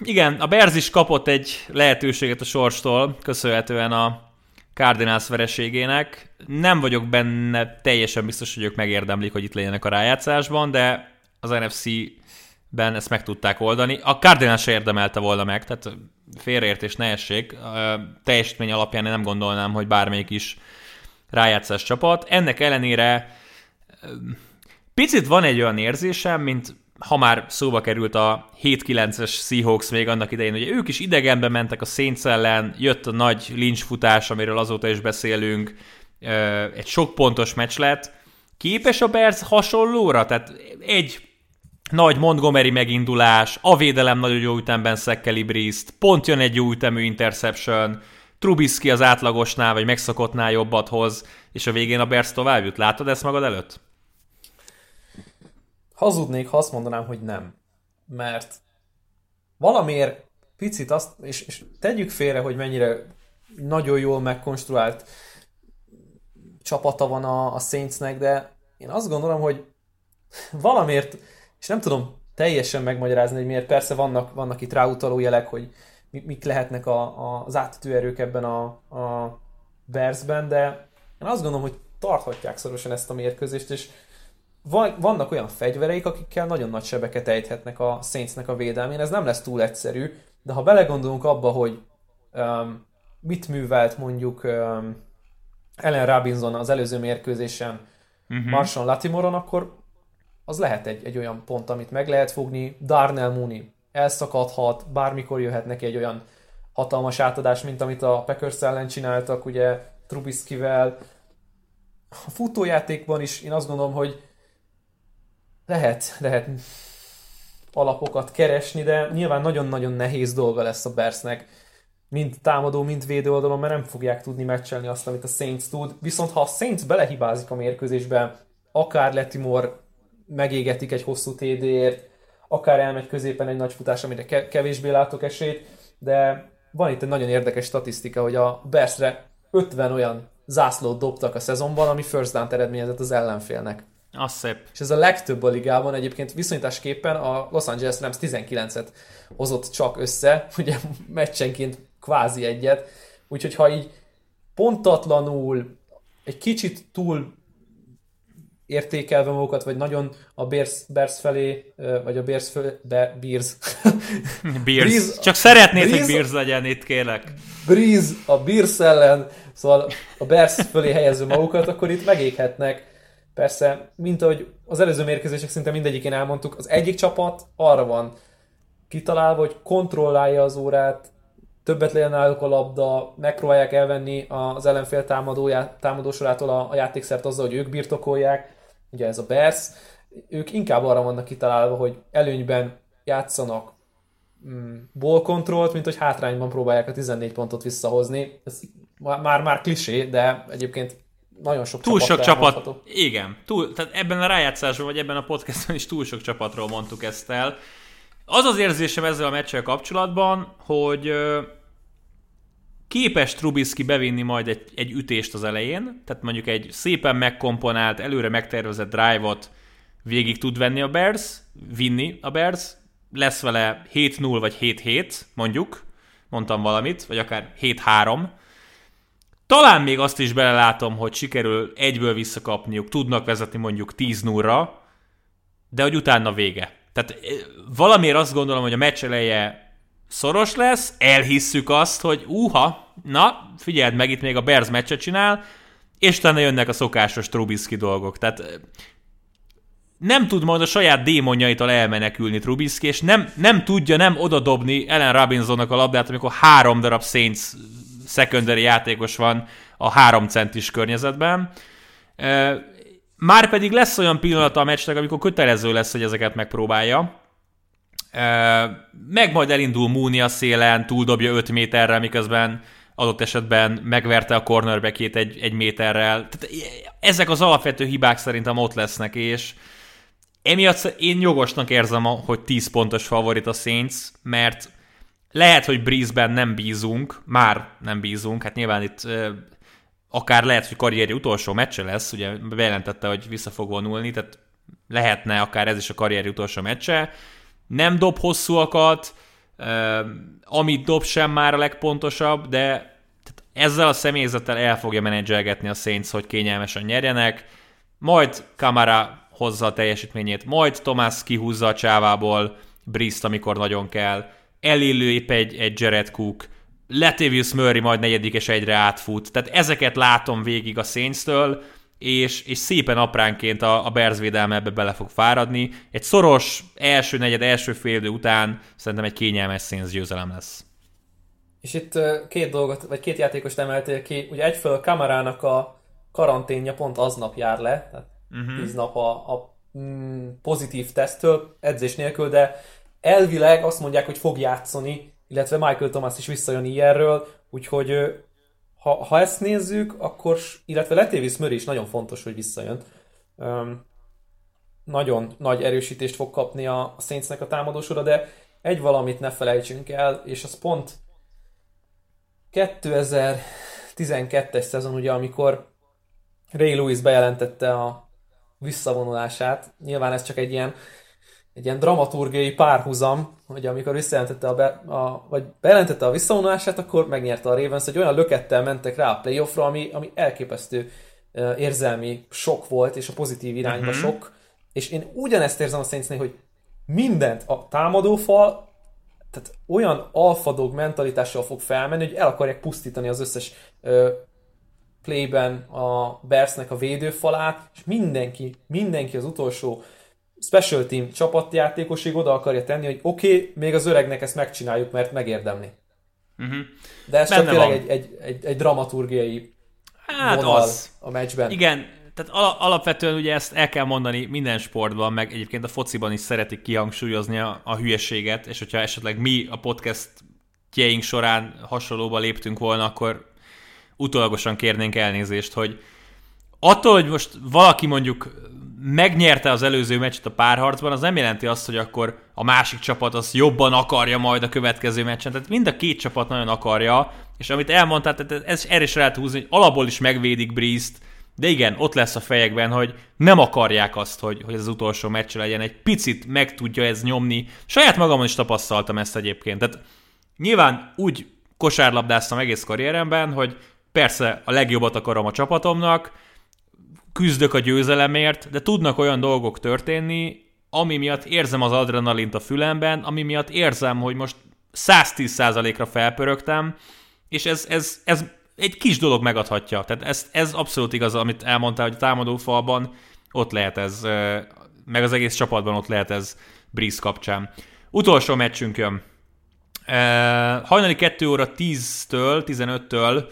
Speaker 1: igen, a Berz is kapott egy lehetőséget a sorstól, köszönhetően a Cardinals vereségének. Nem vagyok benne teljesen biztos, hogy ők megérdemlik, hogy itt legyenek a rájátszásban, de az NFC-ben ezt meg tudták oldani. A Cardinals se érdemelte volna meg, tehát félreértés ne essék. Teljesítmény alapján nem gondolnám, hogy bármelyik is rájátszás csapat. Ennek ellenére picit van egy olyan érzésem, mint ha már szóba került a 7-9-es Seahawks még annak idején, hogy ők is idegenbe mentek a Saints ellen, jött a nagy Lynch futás, amiről azóta is beszélünk, egy sok pontos meccs lett. Képes a Bears hasonlóra? Tehát egy nagy Montgomery megindulás, a védelem nagyon jó ütemben szekkeli Breeze-t, pont jön egy jó ütemű interception, Trubisky az átlagosnál, vagy megszokottnál jobbat hoz, és a végén a Bears tovább jut. Látod ezt magad előtt?
Speaker 3: hazudnék, ha azt mondanám, hogy nem. Mert valamiért picit azt, és, és tegyük félre, hogy mennyire nagyon jól megkonstruált csapata van a, a Saintsnek, de én azt gondolom, hogy valamiért, és nem tudom teljesen megmagyarázni, hogy miért, persze vannak, vannak itt ráutaló jelek, hogy mik lehetnek a, a, az átütő erők ebben a, a Bearsben, de én azt gondolom, hogy tarthatják szorosan ezt a mérkőzést, és vannak olyan fegyvereik, akikkel nagyon nagy sebeket ejthetnek a Saintsnek a védelmén. Ez nem lesz túl egyszerű, de ha belegondolunk abba, hogy um, mit művelt mondjuk um, Ellen Robinson az előző mérkőzésen uh-huh. Marshall Latimoron, akkor az lehet egy, egy olyan pont, amit meg lehet fogni. Darnell Mooney elszakadhat, bármikor jöhet egy olyan hatalmas átadás, mint amit a Packers ellen csináltak, ugye Trubiskivel. A futójátékban is én azt gondolom, hogy lehet, lehet alapokat keresni, de nyilván nagyon-nagyon nehéz dolga lesz a Bersnek, mind támadó, mind védő oldalon, mert nem fogják tudni meccselni azt, amit a Saints tud. Viszont ha a Saints belehibázik a mérkőzésbe, akár Letimor megégetik egy hosszú TD-ért, akár elmegy középen egy nagy futás, amire kevésbé látok esélyt, de van itt egy nagyon érdekes statisztika, hogy a Bersre 50 olyan zászlót dobtak a szezonban, ami first down eredményezett az ellenfélnek.
Speaker 1: Az szép.
Speaker 3: És ez a legtöbb a ligában egyébként viszonyításképpen a Los Angeles Rams 19-et hozott csak össze, ugye meccsenként kvázi egyet, úgyhogy ha így pontatlanul, egy kicsit túl értékelve magukat, vagy nagyon a Bears, Bears felé, vagy a Bears felé, de Bears.
Speaker 1: Bears. Breeze, Csak szeretnéd, Breeze, hogy Bears legyen itt, kérlek.
Speaker 3: Breeze a Bears ellen, szóval a Bears fölé helyező magukat, akkor itt megéghetnek Persze, mint ahogy az előző mérkőzések szinte mindegyikén elmondtuk, az egyik csapat arra van kitalálva, hogy kontrollálja az órát, többet legyen náluk a labda, megpróbálják elvenni az ellenfél támadójá, támadósorától a, a játékszert azzal, hogy ők birtokolják, ugye ez a Bears, ők inkább arra vannak kitalálva, hogy előnyben játszanak mm, ball controlt, mint hogy hátrányban próbálják a 14 pontot visszahozni. Ez már, már klisé, de egyébként nagyon sok
Speaker 1: túl sok csapat. Igen, túl, tehát ebben a rájátszásban, vagy ebben a podcastban is túl sok csapatról mondtuk ezt el. Az az érzésem ezzel a meccsel kapcsolatban, hogy képes Trubisky bevinni majd egy, egy ütést az elején, tehát mondjuk egy szépen megkomponált, előre megtervezett drive-ot végig tud venni a Bears, vinni a Bears, lesz vele 7-0 vagy 7-7, mondjuk, mondtam valamit, vagy akár 7-3, talán még azt is belelátom, hogy sikerül egyből visszakapniuk, tudnak vezetni mondjuk 10 0 de hogy utána vége. Tehát eh, valamiért azt gondolom, hogy a meccs eleje szoros lesz, elhisszük azt, hogy uha, na, figyeld meg, itt még a Bears meccset csinál, és utána jönnek a szokásos Trubisky dolgok. Tehát eh, nem tud majd a saját démonjaitól elmenekülni Trubisky, és nem, nem tudja nem odadobni Ellen Robinsonnak a labdát, amikor három darab Saints secondary játékos van a három centis környezetben. Már pedig lesz olyan pillanata a meccsnek, amikor kötelező lesz, hogy ezeket megpróbálja. Meg majd elindul Mooney a szélen, túldobja 5 méterrel, miközben adott esetben megverte a cornerbackét egy, egy méterrel. Tehát ezek az alapvető hibák szerintem ott lesznek, és emiatt én jogosnak érzem, hogy 10 pontos favorit a Saints, mert lehet, hogy Breeze-ben nem bízunk, már nem bízunk, hát nyilván itt akár lehet, hogy karrieri utolsó meccse lesz, ugye bejelentette, hogy vissza fog vonulni, tehát lehetne akár ez is a karrieri utolsó meccse. Nem dob hosszúakat, amit dob sem már a legpontosabb, de ezzel a személyzettel el fogja menedzselgetni a Saints, hogy kényelmesen nyerjenek, majd Kamara hozza a teljesítményét, majd Tomás kihúzza a csávából Briszt, amikor nagyon kell, elillő egy, egy Jared Cook, Latavius Murray majd negyedik és egyre átfut. Tehát ezeket látom végig a Saints-től, és, és szépen apránként a, a Bears védelme ebbe bele fog fáradni. Egy szoros első negyed, első fél idő után szerintem egy kényelmes Saints győzelem lesz.
Speaker 3: És itt két dolgot, vagy két játékost emeltél ki. Ugye egyfelől Kamarának a karanténja pont aznap jár le, tehát uh-huh. tíz nap a, a mm, pozitív tesztől, edzés nélkül, de elvileg azt mondják, hogy fog játszani, illetve Michael Thomas is visszajön ilyenről, úgyhogy ha, ha ezt nézzük, akkor, illetve Letévis Murray is nagyon fontos, hogy visszajön. Um, nagyon nagy erősítést fog kapni a, a Saintsnek a támadósora, de egy valamit ne felejtsünk el, és az pont 2012-es szezon, ugye, amikor Ray Lewis bejelentette a visszavonulását, nyilván ez csak egy ilyen egy ilyen dramaturgiai párhuzam, hogy amikor visszajelentette a, be, a, vagy bejelentette a visszavonulását, akkor megnyerte a Ravens, hogy olyan lökettel mentek rá a playoffra, ami, ami elképesztő uh, érzelmi sok volt, és a pozitív irányba uh-huh. sok. És én ugyanezt érzem a saints hogy mindent a támadófal, tehát olyan alfadog mentalitással fog felmenni, hogy el akarják pusztítani az összes uh, playben a Bearsnek a védőfalát, és mindenki, mindenki az utolsó special team csapatjátékosig oda akarja tenni, hogy oké, okay, még az öregnek ezt megcsináljuk, mert megérdemli. Uh-huh. De ez Benne csak tényleg egy, egy, egy, egy dramaturgiai hát vonal az. a meccsben.
Speaker 1: Igen, tehát al- alapvetően ugye ezt el kell mondani minden sportban, meg egyébként a fociban is szeretik kihangsúlyozni a, a hülyeséget, és hogyha esetleg mi a podcast tjeink során hasonlóba léptünk volna, akkor utólagosan kérnénk elnézést, hogy attól, hogy most valaki mondjuk megnyerte az előző meccset a párharcban, az nem jelenti azt, hogy akkor a másik csapat az jobban akarja majd a következő meccsen. Tehát mind a két csapat nagyon akarja, és amit elmondtál, tehát ez erre is lehet húzni, hogy alapból is megvédik Breeze-t, de igen, ott lesz a fejekben, hogy nem akarják azt, hogy, hogy ez az utolsó meccs legyen. Egy picit meg tudja ez nyomni. Saját magamon is tapasztaltam ezt egyébként. Tehát nyilván úgy kosárlabdáztam egész karrieremben, hogy persze a legjobbat akarom a csapatomnak, küzdök a győzelemért, de tudnak olyan dolgok történni, ami miatt érzem az adrenalint a fülemben, ami miatt érzem, hogy most 110%-ra felpörögtem, és ez, ez, ez egy kis dolog megadhatja. Tehát ez, ez abszolút igaz, amit elmondtál, hogy a támadó falban ott lehet ez, meg az egész csapatban ott lehet ez Breeze kapcsán. Utolsó meccsünk jön. Hajnali 2 óra 10-től, 15-től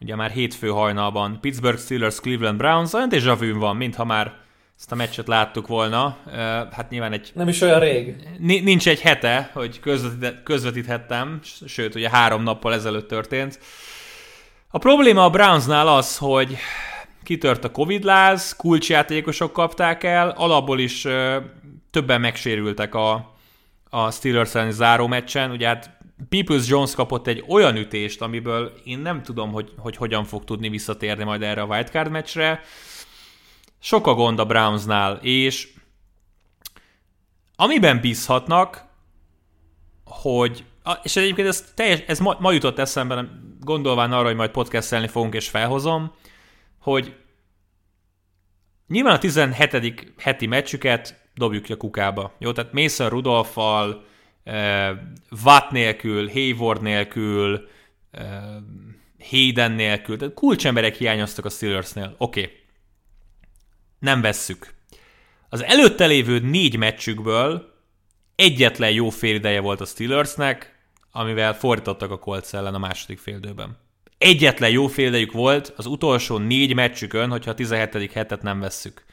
Speaker 1: ugye már hétfő hajnalban Pittsburgh Steelers, Cleveland Browns, olyan déjà vu van, mintha már ezt a meccset láttuk volna. Hát nyilván egy...
Speaker 3: Nem is olyan rég.
Speaker 1: Nincs egy hete, hogy közvetíthettem, sőt, ugye három nappal ezelőtt történt. A probléma a Brownsnál az, hogy kitört a Covid-láz, kulcsjátékosok kapták el, alapból is többen megsérültek a, a Steelers záró meccsen, ugye hát Peoples Jones kapott egy olyan ütést, amiből én nem tudom, hogy, hogy hogyan fog tudni visszatérni majd erre a wildcard meccsre. Sok a gond a Brownsnál, és amiben bízhatnak, hogy és egyébként ez, teljes, ez ma, ma jutott eszembe, gondolván arra, hogy majd podcastelni fogunk és felhozom, hogy nyilván a 17. heti meccsüket dobjuk a kukába. Jó, tehát Mason Rudolfal, Watt nélkül, Hayward nélkül, Hayden nélkül, tehát kulcsemberek hiányoztak a Steelersnél. Oké. Okay. Nem vesszük. Az előtte lévő négy meccsükből egyetlen jó félideje volt a Steelersnek, amivel fordítottak a Colts ellen a második féldőben. Egyetlen jó félidejük volt az utolsó négy meccsükön, hogyha a 17. hetet nem vesszük.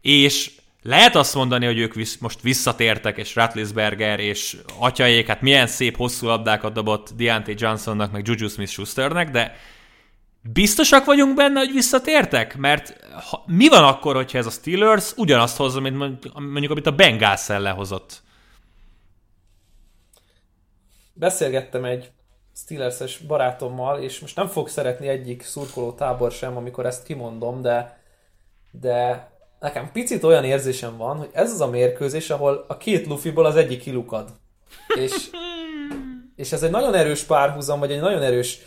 Speaker 1: És lehet azt mondani, hogy ők visz, most visszatértek, és Ratlisberger és atyaiék, hát milyen szép hosszú labdákat dobott Deontay Johnsonnak, meg Juju Smith-Schusternek, de biztosak vagyunk benne, hogy visszatértek? Mert ha, mi van akkor, hogyha ez a Steelers ugyanazt hozza, mint mondjuk, amit a Bengals ellen hozott?
Speaker 3: Beszélgettem egy Steelers-es barátommal, és most nem fog szeretni egyik szurkoló tábor sem, amikor ezt kimondom, de, de nekem picit olyan érzésem van, hogy ez az a mérkőzés, ahol a két lufiból az egyik kilukad. És, és ez egy nagyon erős párhuzam, vagy egy nagyon erős,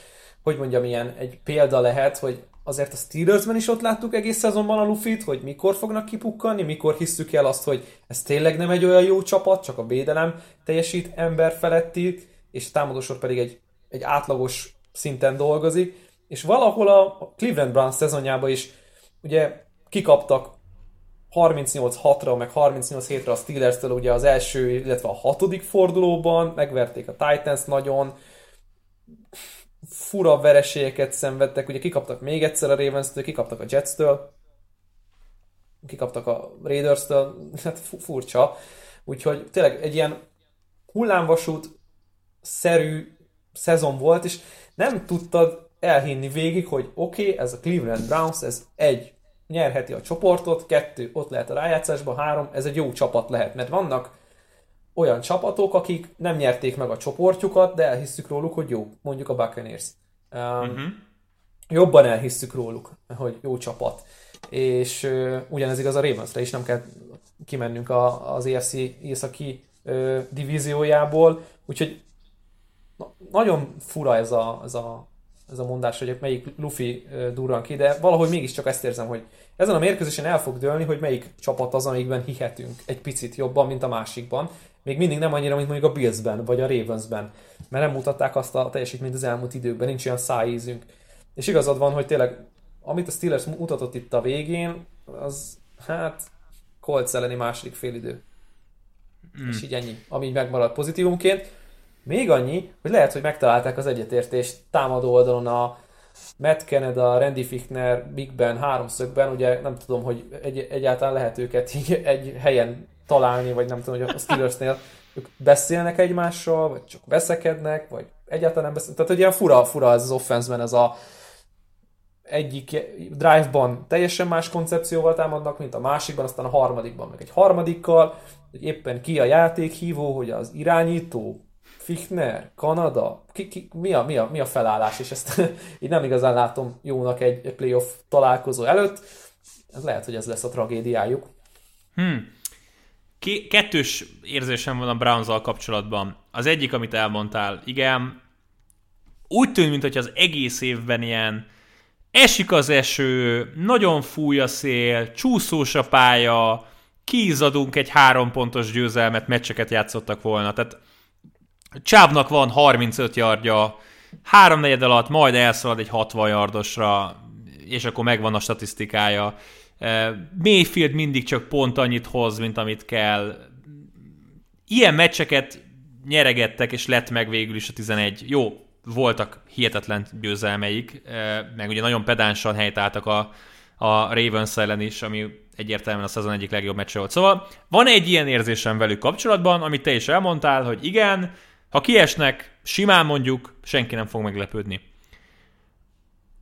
Speaker 3: hogy mondjam, ilyen egy példa lehet, hogy azért a Steelersben is ott láttuk egész szezonban a Lufit, hogy mikor fognak kipukkanni, mikor hisszük el azt, hogy ez tényleg nem egy olyan jó csapat, csak a védelem teljesít ember feletti, és a támadósor pedig egy, egy átlagos szinten dolgozik, és valahol a Cleveland Browns szezonjában is ugye kikaptak 38-6-ra, meg 38-7-re a Steelers-től ugye az első, illetve a hatodik fordulóban, megverték a Titans nagyon, fura vereségeket szenvedtek, ugye kikaptak még egyszer a Ravens-től, kikaptak a Jets-től, kikaptak a Raiders-től, hát furcsa. Úgyhogy tényleg egy ilyen hullámvasút szerű szezon volt, és nem tudtad elhinni végig, hogy oké, okay, ez a Cleveland Browns, ez egy, nyerheti a csoportot, kettő, ott lehet a rájátszásban, három, ez egy jó csapat lehet, mert vannak olyan csapatok, akik nem nyerték meg a csoportjukat, de elhisszük róluk, hogy jó, mondjuk a Buccaneers. Um, uh-huh. Jobban elhisszük róluk, hogy jó csapat. És uh, ugyanez igaz a Ravensre is, nem kell kimennünk a, az EFC északi uh, divíziójából, úgyhogy na, nagyon fura ez a, ez a ez a mondás, hogy melyik Luffy durran ki, de valahogy mégiscsak ezt érzem, hogy ezen a mérkőzésen el fog dőlni, hogy melyik csapat az, amikben hihetünk egy picit jobban, mint a másikban. Még mindig nem annyira, mint mondjuk a Billsben, vagy a Ravensben, mert nem mutatták azt a teljesítményt az elmúlt időkben, nincs olyan szájízünk. És igazad van, hogy tényleg, amit a Steelers mutatott itt a végén, az hát Colts elleni második félidő. Mm. És így ennyi, ami megmaradt pozitívumként. Még annyi, hogy lehet, hogy megtalálták az egyetértést támadó oldalon a Matt Canada, Randy Fichtner, Big Ben háromszögben, ugye nem tudom, hogy egy, egyáltalán lehet őket így egy helyen találni, vagy nem tudom, hogy a Steelersnél ők beszélnek egymással, vagy csak veszekednek, vagy egyáltalán nem beszélnek. Tehát, hogy ilyen fura, fura ez az offenszben ez a egyik drive-ban teljesen más koncepcióval támadnak, mint a másikban, aztán a harmadikban meg egy harmadikkal, hogy éppen ki a játékhívó, hogy az irányító, Fichtner, Kanada, ki, ki, mi, a, mi, a, mi a felállás, és ezt így nem igazán látom jónak egy, playoff találkozó előtt. Ez lehet, hogy ez lesz a tragédiájuk.
Speaker 1: Hmm. K- kettős érzésem van a browns kapcsolatban. Az egyik, amit elmondtál, igen, úgy tűnt, mintha az egész évben ilyen esik az eső, nagyon fúj a szél, csúszós a pálya, kízadunk egy három pontos győzelmet, meccseket játszottak volna. Tehát Csábnak van 35 yardja, három negyed alatt majd elszalad egy 60 yardosra, és akkor megvan a statisztikája. Mayfield mindig csak pont annyit hoz, mint amit kell. Ilyen meccseket nyeregettek, és lett meg végül is a 11. Jó, voltak hihetetlen győzelmeik, meg ugye nagyon pedánsan helytáltak a, a Ravens ellen is, ami egyértelműen a szezon egyik legjobb meccse volt. Szóval van egy ilyen érzésem velük kapcsolatban, amit te is elmondtál, hogy igen, ha kiesnek, simán mondjuk, senki nem fog meglepődni.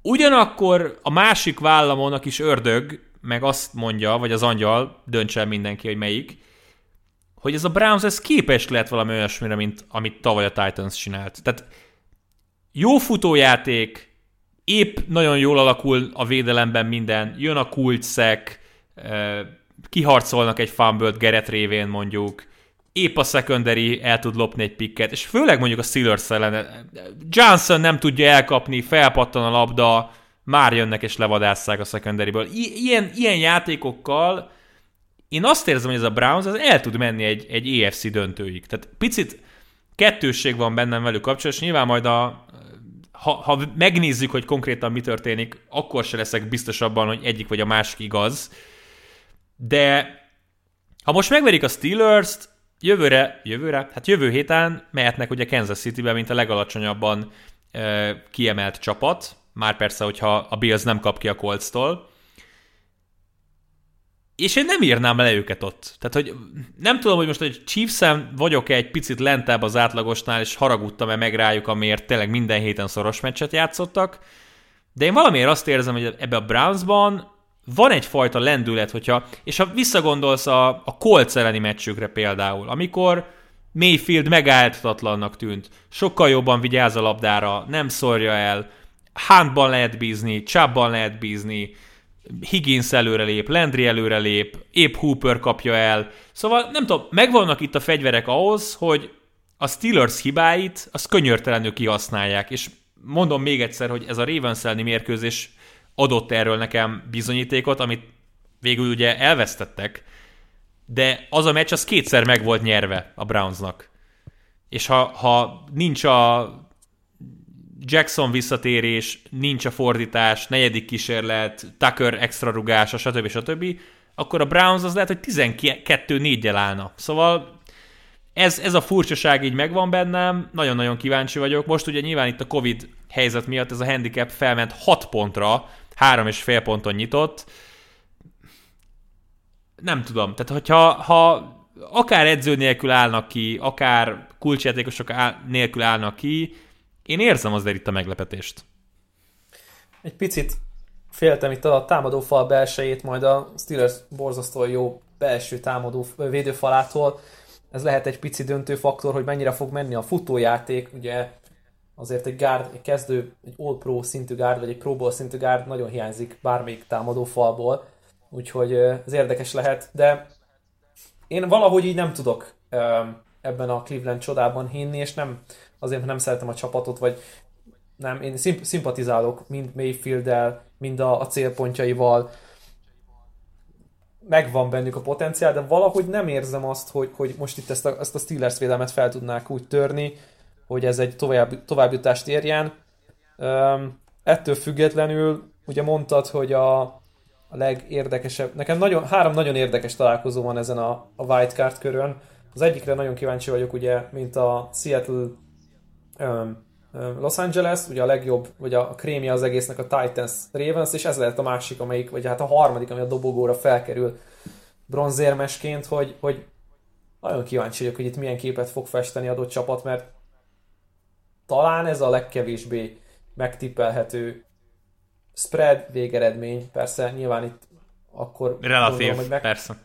Speaker 1: Ugyanakkor a másik vállamon a kis ördög meg azt mondja, vagy az angyal, döntse el mindenki, hogy melyik, hogy ez a Browns ez képes lehet valami olyasmire, mint amit tavaly a Titans csinált. Tehát jó futójáték, épp nagyon jól alakul a védelemben minden, jön a kulcsszek, kiharcolnak egy fumble Geret révén mondjuk, épp a secondary el tud lopni egy pikket, és főleg mondjuk a Steelers ellen. Johnson nem tudja elkapni, felpattan a labda, már jönnek és levadásszák a secondaryből. I- ilyen, ilyen játékokkal én azt érzem, hogy ez a Browns az el tud menni egy, egy EFC döntőig. Tehát picit kettősség van bennem velük kapcsolatban, és nyilván majd a, ha, ha megnézzük, hogy konkrétan mi történik, akkor se leszek biztos abban, hogy egyik vagy a másik igaz. De ha most megverik a Steelers-t, jövőre, jövőre, hát jövő héten mehetnek ugye Kansas City-be, mint a legalacsonyabban e, kiemelt csapat, már persze, hogyha a Bills nem kap ki a Colts-tól, és én nem írnám le őket ott. Tehát, hogy nem tudom, hogy most egy chiefs vagyok -e egy picit lentebb az átlagosnál, és haragudtam-e meg rájuk, amiért tényleg minden héten szoros meccset játszottak, de én valamiért azt érzem, hogy ebbe a Brownsban van egyfajta lendület, hogyha, és ha visszagondolsz a, a Colts elleni meccsükre például, amikor Mayfield megállhatatlannak tűnt, sokkal jobban vigyáz a labdára, nem szorja el, Huntban lehet bízni, Chubbban lehet bízni, Higgins előrelép, Landry előrelép, épp Hooper kapja el. Szóval nem tudom, megvannak itt a fegyverek ahhoz, hogy a Steelers hibáit az könyörtelenül kihasználják, és mondom még egyszer, hogy ez a Ravens mérkőzés adott erről nekem bizonyítékot, amit végül ugye elvesztettek, de az a meccs az kétszer meg volt nyerve a Brownsnak. És ha, ha nincs a Jackson visszatérés, nincs a fordítás, negyedik kísérlet, Tucker extra rugása, stb. stb., akkor a Browns az lehet, hogy 12-4-jel állna. Szóval ez, ez a furcsaság így megvan bennem, nagyon-nagyon kíváncsi vagyok. Most ugye nyilván itt a Covid helyzet miatt ez a handicap felment 6 pontra, három és fél ponton nyitott. Nem tudom, tehát hogyha ha akár edző nélkül állnak ki, akár kulcsjátékosok áll, nélkül állnak ki, én érzem azért itt a meglepetést.
Speaker 3: Egy picit féltem itt a támadó fal belsejét, majd a Steelers borzasztó jó belső támadó védőfalától. Ez lehet egy pici döntő faktor, hogy mennyire fog menni a futójáték. Ugye azért egy guard, egy kezdő, egy All Pro szintű guard, vagy egy Pro Bowl szintű guard nagyon hiányzik bármelyik támadó falból. Úgyhogy ez érdekes lehet, de én valahogy így nem tudok ebben a Cleveland csodában hinni, és nem azért, nem szeretem a csapatot, vagy nem, én szimp- szimpatizálok mind Mayfield-el, mind a, a célpontjaival, megvan bennük a potenciál, de valahogy nem érzem azt, hogy, hogy most itt ezt a, ezt a Steelers védelmet fel tudnák úgy törni, hogy ez egy tovább, továbbjutást érjen. Um, ettől függetlenül, ugye mondtad, hogy a, a legérdekesebb, nekem nagyon, három nagyon érdekes találkozó van ezen a, a wildcard körön. Az egyikre nagyon kíváncsi vagyok, ugye, mint a Seattle um, Los Angeles, ugye a legjobb, vagy a krémje az egésznek a Titans Ravens, és ez lehet a másik, amelyik, vagy hát a harmadik, ami a dobogóra felkerül bronzérmesként, hogy, hogy nagyon kíváncsi vagyok, hogy itt milyen képet fog festeni adott csapat, mert talán ez a legkevésbé megtippelhető spread végeredmény, persze nyilván itt akkor
Speaker 1: Relatív, gondolom, hogy meg, persze.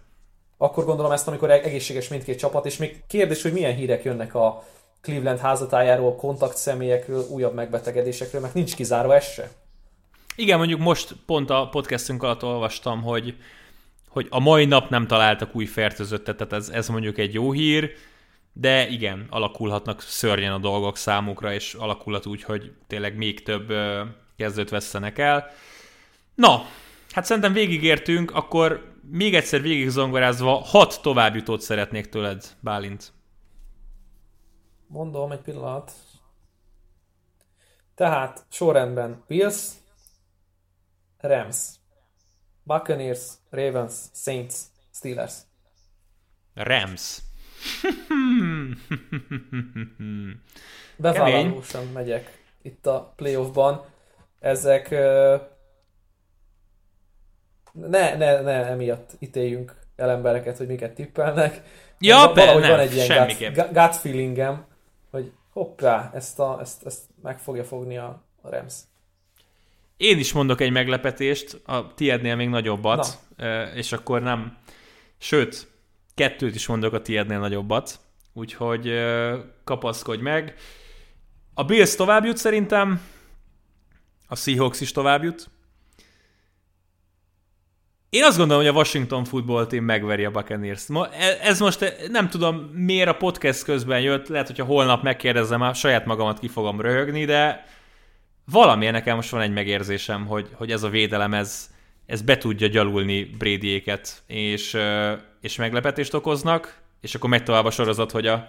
Speaker 3: Akkor gondolom ezt, amikor egészséges mindkét csapat, és még kérdés, hogy milyen hírek jönnek a Cleveland házatájáról, kontakt személyekről, újabb megbetegedésekről, mert nincs kizárva ez se.
Speaker 1: Igen, mondjuk most pont a podcastünk alatt olvastam, hogy, hogy a mai nap nem találtak új fertőzöttet, tehát ez, ez mondjuk egy jó hír, de igen, alakulhatnak szörnyen a dolgok számukra, és alakulhat úgy, hogy tényleg még több kezdőt vesztenek el. Na, hát szerintem végigértünk, akkor még egyszer végig zongorázva hat továbbjutót szeretnék tőled, Bálint.
Speaker 3: Mondom, egy pillanat. Tehát sorrendben Bills, Rams, Buccaneers, Ravens, Saints, Steelers.
Speaker 1: Rams.
Speaker 3: Bevállalósan megyek itt a playoffban. Ezek ne, ne, ne emiatt ítéljünk el embereket, hogy miket tippelnek.
Speaker 1: Ja, be, nem,
Speaker 3: van egy ilyen gut, gut feelingem, hogy hoppá, ezt, a, ezt, ezt meg fogja fogni a, a Rams.
Speaker 1: Én is mondok egy meglepetést, a tiednél még nagyobbat, Na. és akkor nem, sőt, kettőt is mondok a tiednél nagyobbat, úgyhogy kapaszkodj meg. A Bills tovább jut szerintem, a Seahawks is tovább jut, Én azt gondolom, hogy a Washington Football Team megveri a buccaneers. E- Ez most nem tudom, miért a podcast közben jött, lehet, hogyha holnap megkérdezem, már saját magamat ki fogom röhögni, de valamilyen nekem most van egy megérzésem, hogy, hogy ez a védelem, ez, ez be tudja gyalulni Bradyéket, és, és meglepetést okoznak, és akkor megy tovább a sorozat, hogy a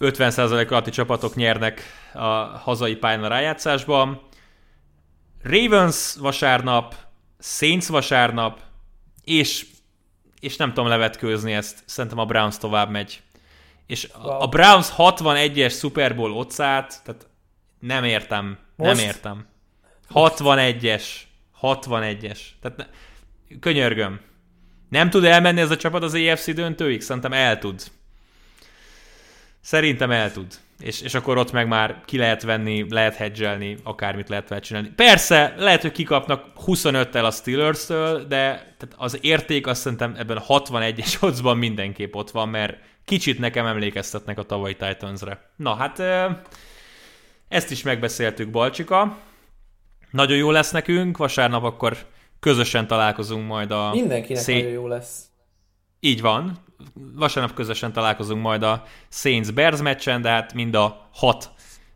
Speaker 1: 50% alatti csapatok nyernek a hazai pályán a rájátszásban. Ravens vasárnap, Saints vasárnap, és, és nem tudom levetkőzni ezt, szerintem a Browns tovább megy. És wow. a Browns 61-es Super Bowl otcát, tehát nem értem, Most? nem értem. 61-es, 61-es. Tehát ne, könyörgöm. Nem tud elmenni ez a csapat az AFC döntőig? Szerintem el tud. Szerintem el tud. És, és akkor ott meg már ki lehet venni, lehet hedgelni, akármit lehet vele csinálni. Persze, lehet, hogy kikapnak 25-tel a Steelers-től, de tehát az érték azt szerintem ebben a 61-es oddsban mindenképp ott van, mert kicsit nekem emlékeztetnek a tavalyi Titans-re. Na hát, ezt is megbeszéltük, Balcsika. Nagyon jó lesz nekünk, vasárnap akkor közösen találkozunk majd a...
Speaker 3: Mindenkinek szé... nagyon jó lesz.
Speaker 1: Így van, vasárnap közösen találkozunk majd a Saints Bears meccsen, de hát mind a hat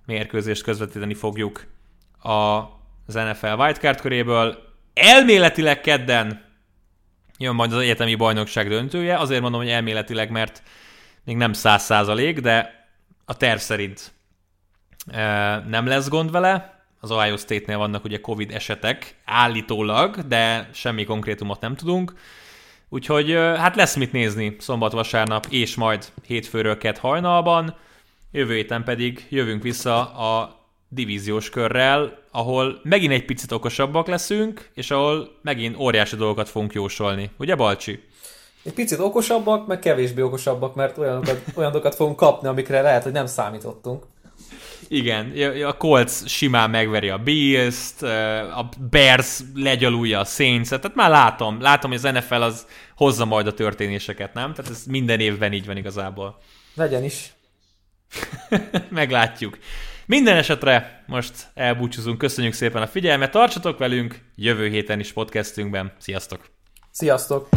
Speaker 1: mérkőzést közvetíteni fogjuk a, az NFL wildcard köréből. Elméletileg kedden jön majd az egyetemi bajnokság döntője, azért mondom, hogy elméletileg, mert még nem száz százalék, de a terv szerint e, nem lesz gond vele. Az Ohio State-nél vannak ugye Covid esetek, állítólag, de semmi konkrétumot nem tudunk. Úgyhogy hát lesz mit nézni szombat-vasárnap, és majd hétfőről kett hajnalban. Jövő héten pedig jövünk vissza a divíziós körrel, ahol megint egy picit okosabbak leszünk, és ahol megint óriási dolgokat fogunk jósolni. Ugye, Balcsi?
Speaker 3: Egy picit okosabbak, meg kevésbé okosabbak, mert olyanokat, olyanokat fogunk kapni, amikre lehet, hogy nem számítottunk.
Speaker 1: Igen, a Colts simán megveri a Bills-t, a Bears legyalulja a saints tehát már látom, látom, hogy az NFL az hozza majd a történéseket, nem? Tehát ez minden évben így van igazából.
Speaker 3: Legyen is.
Speaker 1: Meglátjuk. Minden esetre most elbúcsúzunk, köszönjük szépen a figyelmet, tartsatok velünk jövő héten is podcastünkben. Sziasztok!
Speaker 3: Sziasztok!